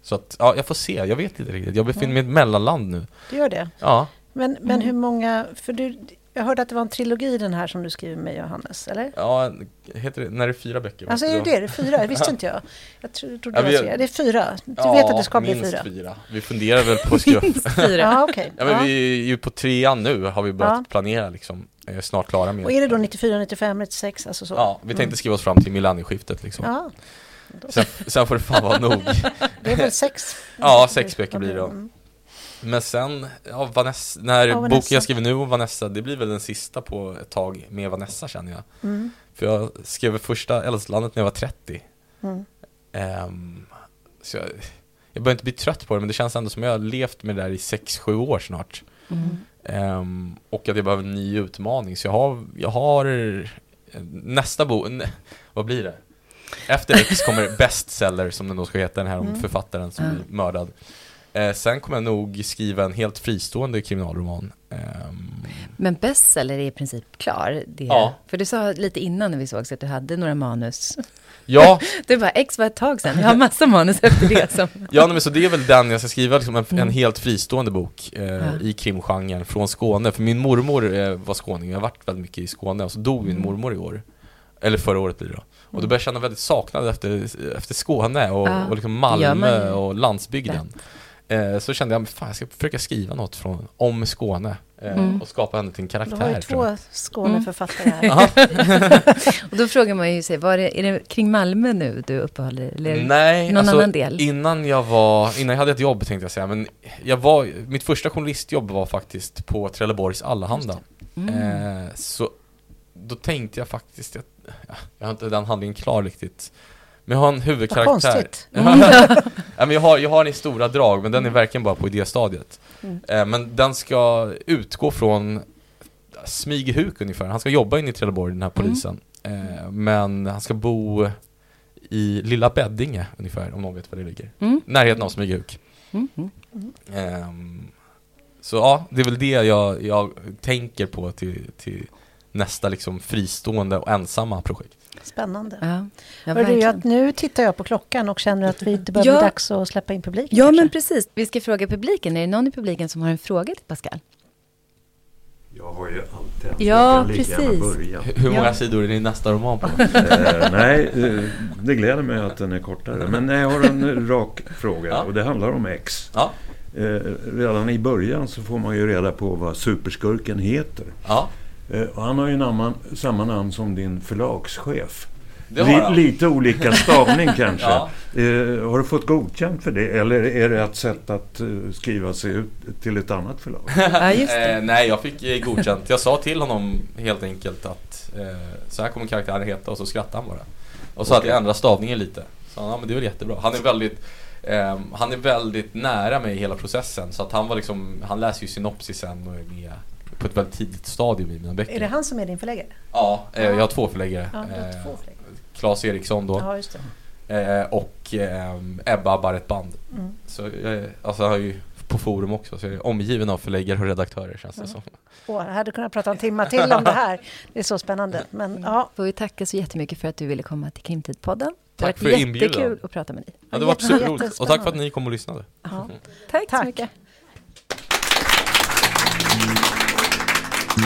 så att, ja, jag får se. Jag vet inte riktigt. Jag befinner mig i ett mellanland nu. Du gör det? Ja. Men, men hur många, för du, jag hörde att det var en trilogi den här som du skriver med Johannes, eller? Ja, heter det, när det är fyra böcker. Alltså är det det? Det är fyra? Det visste inte jag. Jag trodde det var tre. Det är fyra? Du ja, vet att det ska bli fyra? fyra. Vi funderar väl på att skriva... fyra? Ja. Okay. Ja, men ja. vi är ju på trean nu, har vi börjat ja. planera liksom. Är snart klara med. Och är det då 94, 95, 96? Alltså så? Ja, vi tänkte mm. skriva oss fram till millennieskiftet liksom. Ja. Sen, sen, får det fan vara nog. Det är väl sex? Ja, sex böcker blir det då. Men sen, ja, Vanessa, när ja, boken jag skriver nu om Vanessa, det blir väl den sista på ett tag med Vanessa känner jag. Mm. För jag skrev första Eldslandet när jag var 30. Mm. Um, så jag, jag börjar inte bli trött på det, men det känns ändå som att jag har levt med det där i 6-7 år snart. Mm. Um, och att jag behöver en ny utmaning. Så jag har, jag har nästa bok, vad blir det? Efter X kommer Bestseller, som den då ska heta, den här om mm. författaren som mm. blir mördad. Eh, sen kommer jag nog skriva en helt fristående kriminalroman. Eh, Men Bestseller är i princip klar? Det, ja. För du sa lite innan när vi sågs att du hade några manus. Ja. du bara, X var ett tag sedan, jag har massa manus efter det. Som... ja, men så det är väl den jag ska skriva, liksom en, mm. en helt fristående bok eh, ja. i krimgenren från Skåne. För min mormor eh, var skåning, jag har varit väldigt mycket i Skåne och så dog min mm. mormor i år. Eller förra året blir det då. Och då började jag känna väldigt saknad efter, efter Skåne och, ja. och liksom Malmö och landsbygden. Eh, så kände jag, fan jag ska försöka skriva något från, om Skåne eh, mm. och skapa henne till en karaktär. Du har ju två Skåneförfattare här. och då frågar man ju sig, var det, är det kring Malmö nu du uppehåller dig? Eller Nej, någon alltså, annan del? innan jag var, innan jag hade ett jobb tänkte jag säga, men jag var, mitt första journalistjobb var faktiskt på Trelleborgs Allehanda. Mm. Eh, så då tänkte jag faktiskt, jag, jag har inte den handlingen klar riktigt. Men jag har en huvudkaraktär. Vad konstigt. Mm. ja, men jag, har, jag har den i stora drag, men den är mm. verkligen bara på idéstadiet. Mm. Eh, men den ska utgå från Smygehuk ungefär. Han ska jobba inne i Trelleborg, den här mm. polisen. Mm. Eh, men han ska bo i Lilla Beddinge ungefär, om någon vet var det ligger. Mm. Närheten av Smygehuk. Eh, så ja, det är väl det jag, jag tänker på till, till nästa liksom fristående och ensamma projekt. Spännande. Ja, ja, Hör du, att nu tittar jag på klockan och känner att vi, det börjar Ja. bli dags att släppa in publiken. Ja, kanske. men precis. Vi ska fråga publiken. Är det någon i publiken som har en fråga till Pascal? Jag har ju alltid en Ja, fråga, precis. börja. Hur många Ja. sidor är din nästa roman på? Eh, nej, eh, det gläder mig att den är kortare. Men jag har en rak fråga Ja. och det handlar om X. Ja, Eh, redan i början så får man ju reda på vad superskurken heter. ja och han har ju namn, samma namn som din förlagschef. det har jag. lite olika stavning kanske. Ja. Eh, har du fått godkänt för det? Eller är det ett sätt att eh, skriva sig ut till ett annat förlag? Ja, just det. Eh, nej, jag fick eh, godkänt. Jag sa till honom helt enkelt att eh, så här kommer karaktären heta och så skrattade han bara. Och så att Okej. jag ändrade stavningen lite. Så han, ja men det är väl jättebra. Han är väldigt ehm, han är väldigt nära mig i hela processen så att han var liksom, han läser ju synopsisen och är med på ett väldigt tidigt stadium i mina böcker. Är det han som är din förläggare? Ja, eh, jag har två förläggare. Ja, har Eh, två förläggare. Claes Eriksson då Ja, just det. eh, och ehm, Ebba Barrettband. Mm. Så jag, alltså jag har ju på forum också så jag är omgiven av förläggare och redaktörer känns det som. Åh, jag hade kunnat prata en timme till om det här. Det är så spännande. Men ja, Får vi tacka så jättemycket för att du ville komma till Krimtidpodden. Det Tack för inbjudan. jättekul att prata med dig. Ja, det var superroligt. Och tack för att ni kom och lyssnade. ja. Tack, Tack. så mycket. Jag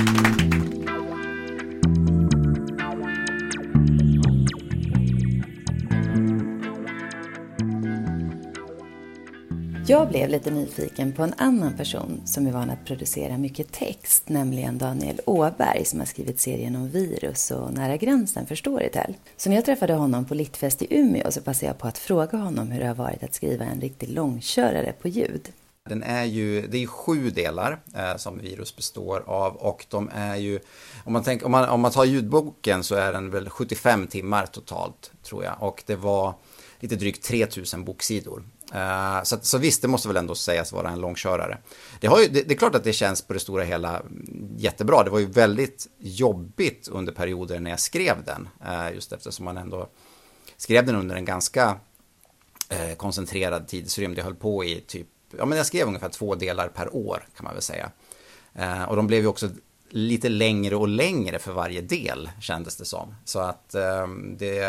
blev lite nyfiken på en annan person som är van att producera mycket text, nämligen Daniel Åberg som har skrivit serien om virus och Nära gränsen för Storytel. Så när jag träffade honom på Littfest i Umeå så passade jag på att fråga honom hur det har varit att skriva en riktig långkörare på ljud. Den är ju, det är sju delar eh, som virus består av och de är ju, om man, tänker, om, man, om man tar ljudboken så är den väl 75 timmar totalt tror jag och det var lite drygt 3000 boksidor. Eh, så, så visst, det måste väl ändå sägas vara en långkörare. Det, har ju, det, det är klart att det känns på det stora hela jättebra. Det var ju väldigt jobbigt under perioder när jag skrev den, eh, just eftersom man ändå skrev den under en ganska eh, koncentrerad tidsrymd. Jag höll på i typ, ja men jag skrev ungefär två delar per år kan man väl säga. Eh, och de blev ju också lite längre och längre för varje del kändes det som. Så att eh, det,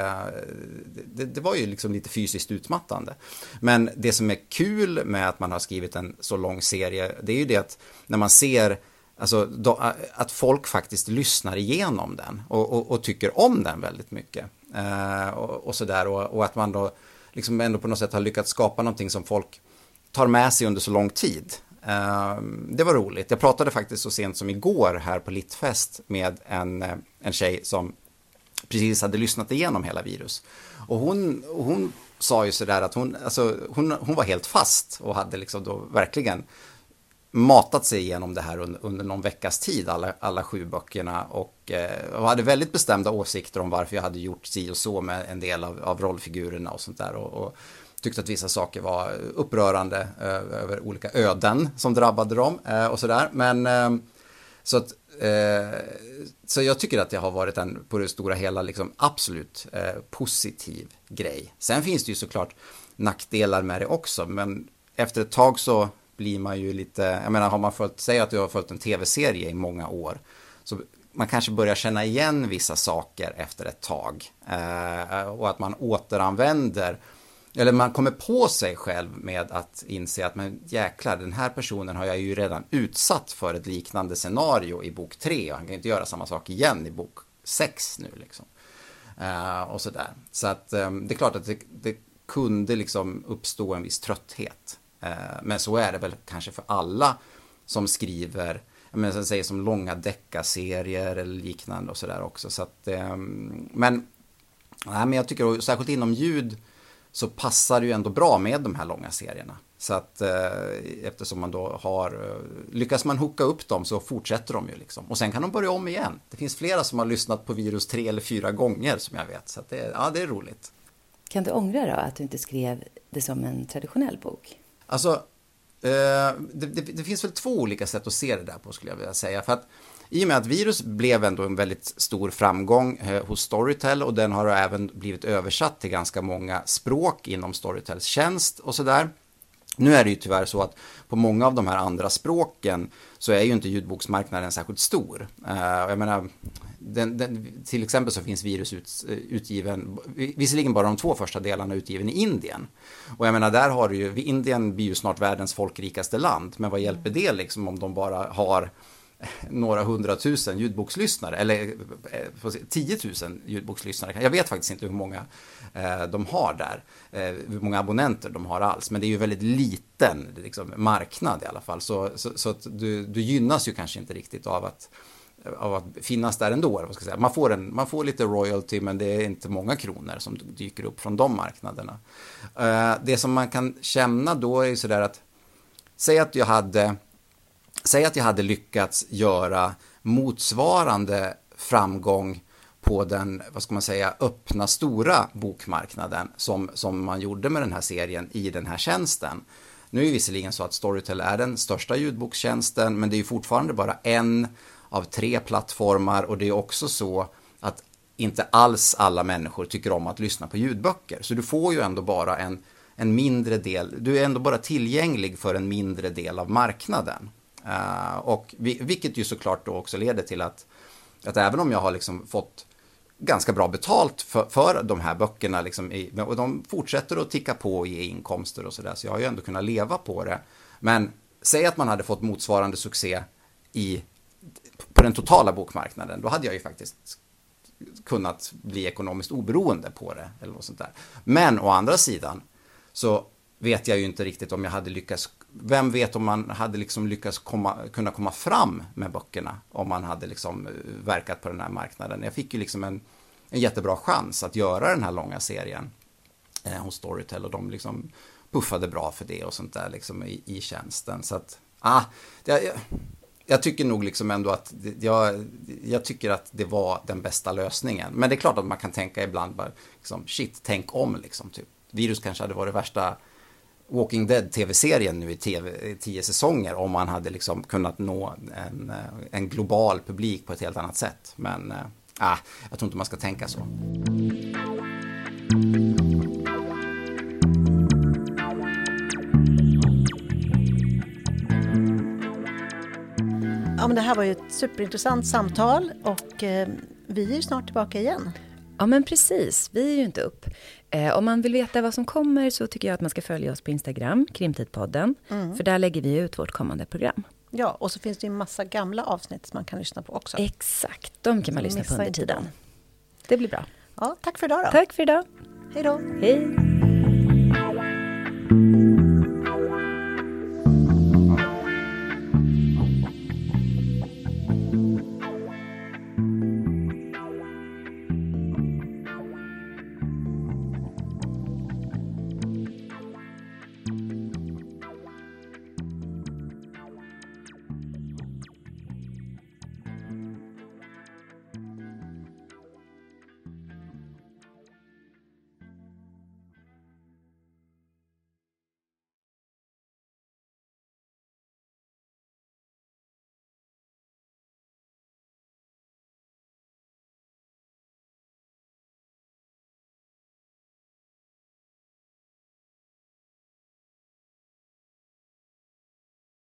det, det var ju liksom lite fysiskt utmattande. Men det som är kul med att man har skrivit en så lång serie, det är ju det att när man ser Alltså då, att folk faktiskt lyssnar igenom den och, och, och tycker om den väldigt mycket. Eh, och, och sådär och, och att man då liksom ändå på något sätt har lyckats skapa någonting som folk tar med sig under så lång tid. Ehm, det var roligt. Jag pratade faktiskt så sent som igår här på Littfest med en, eh, en tjej som precis hade lyssnat igenom hela virus. Och hon, hon sa ju sådär att hon, alltså, hon, hon var helt fast och hade liksom då verkligen matat sig igenom det här under, under någon veckas tid, alla, alla sju böckerna och, eh, och hade väldigt bestämda åsikter om varför jag hade gjort si och så med en del av, av rollfigurerna och sånt där och, och tyckte att vissa saker var upprörande eh, över olika öden som drabbade dem eh, och sådär. Men eh, så att eh, så jag tycker att det har varit en på det stora hela liksom absolut eh, positiv grej. Sen finns det ju såklart nackdelar med det också, men efter ett tag så blir man ju lite, jag menar har man följt, säg att du har följt en tv-serie i många år, så man kanske börjar känna igen vissa saker efter ett tag. Eh, och att man återanvänder, eller man kommer på sig själv med att inse att men jäklar, den här personen har jag ju redan utsatt för ett liknande scenario i bok 3 och han kan ju inte göra samma sak igen i bok 6 nu liksom. Uh, och sådär. Så att um, det är klart att det, det kunde liksom uppstå en viss trötthet. Uh, men så är det väl kanske för alla som skriver, men sen som säger som långa deckarserier eller liknande och sådär också. Så att, um, men, nej, men jag tycker, särskilt inom ljud, så passar det ju ändå bra med de här långa serierna. Så att eh, eftersom man då har, eh, lyckas man hooka upp dem så fortsätter de ju liksom. Och sen kan de börja om igen. Det finns flera som har lyssnat på Virus tre eller fyra gånger som jag vet. Så det, ja, det är roligt. Kan du ångra då att du inte skrev det som en traditionell bok? Alltså, eh, det, det, det finns väl två olika sätt att se det där på skulle jag vilja säga. För att i och med att virus blev ändå en väldigt stor framgång eh, hos Storytel och den har även blivit översatt till ganska många språk inom Storytels tjänst och sådär. Nu är det ju tyvärr så att på många av de här andra språken så är ju inte ljudboksmarknaden särskilt stor. Eh, jag menar, den, den, till exempel så finns virus ut, eh, utgiven, visserligen bara de två första delarna utgiven i Indien. Och jag menar, där har du ju, Indien blir ju snart världens folkrikaste land, men vad hjälper det liksom om de bara har några hundratusen ljudbokslyssnare, eller eh, tiotusen ljudbokslyssnare. Jag vet faktiskt inte hur många eh, de har där, eh, hur många abonnenter de har alls, men det är ju väldigt liten liksom, marknad i alla fall. Så, så, så att du, du gynnas ju kanske inte riktigt av att av att finnas där ändå. Vad ska jag säga. Man, får en, man får lite royalty men det är inte många kronor som dyker upp från de marknaderna. det som man kan känna då är ju sådär att säg att jag hade säg att jag hade lyckats göra motsvarande framgång på den, vad ska man säga, öppna stora bokmarknaden som, som man gjorde med den här serien i den här tjänsten. Nu är det visserligen så att Storytel är den största ljudbokstjänsten, men det är fortfarande bara en av tre plattformar och det är också så att inte alls alla människor tycker om att lyssna på ljudböcker. Så du får ju ändå bara en, en mindre del, du är ändå bara tillgänglig för en mindre del av marknaden. Uh, och vi, vilket ju såklart då också leder till att, att även om jag har liksom fått ganska bra betalt för, för de här böckerna liksom i, och de fortsätter att ticka på och ge inkomster och sådär så jag har ju ändå kunnat leva på det. Men säg att man hade fått motsvarande succé i, på den totala bokmarknaden, då hade jag ju faktiskt kunnat bli ekonomiskt oberoende på det. Eller något sånt där. Men å andra sidan så vet jag ju inte riktigt om jag hade lyckats vem vet om man hade liksom lyckats komma, kunna komma fram med böckerna om man hade liksom eh, verkat på den här marknaden. Jag fick ju liksom en, en jättebra chans att göra den här långa serien eh, hos Storytel och de liksom puffade bra för det och sånt där liksom i, i tjänsten. Så att, ah, det, jag, jag tycker nog liksom ändå att jag, jag tycker att det var den bästa lösningen. Men det är klart att man kan tänka ibland bara, liksom, shit, tänk om liksom. Typ. Virus kanske hade varit värsta Walking Dead tv-serien nu i TV, tio säsonger om man hade liksom kunnat nå en, eh, en global publik på ett helt annat sätt. Men äh, jag tror inte man ska tänka så. Ja, men det här var ju ett superintressant samtal och eh, vi är ju snart tillbaka igen. Ja, men precis. Vi är ju inte upp. Eh, om man vill veta vad som kommer så tycker jag att man ska följa oss på Instagram, Krimtidpodden. Mm. För där lägger vi ut vårt kommande program. Ja, och så finns det ju en massa gamla avsnitt som man kan lyssna på också. Exakt, de kan man lyssna på under tiden. Det blir bra. Ja, tack för idag då. Tack för idag. Hej då. Hej.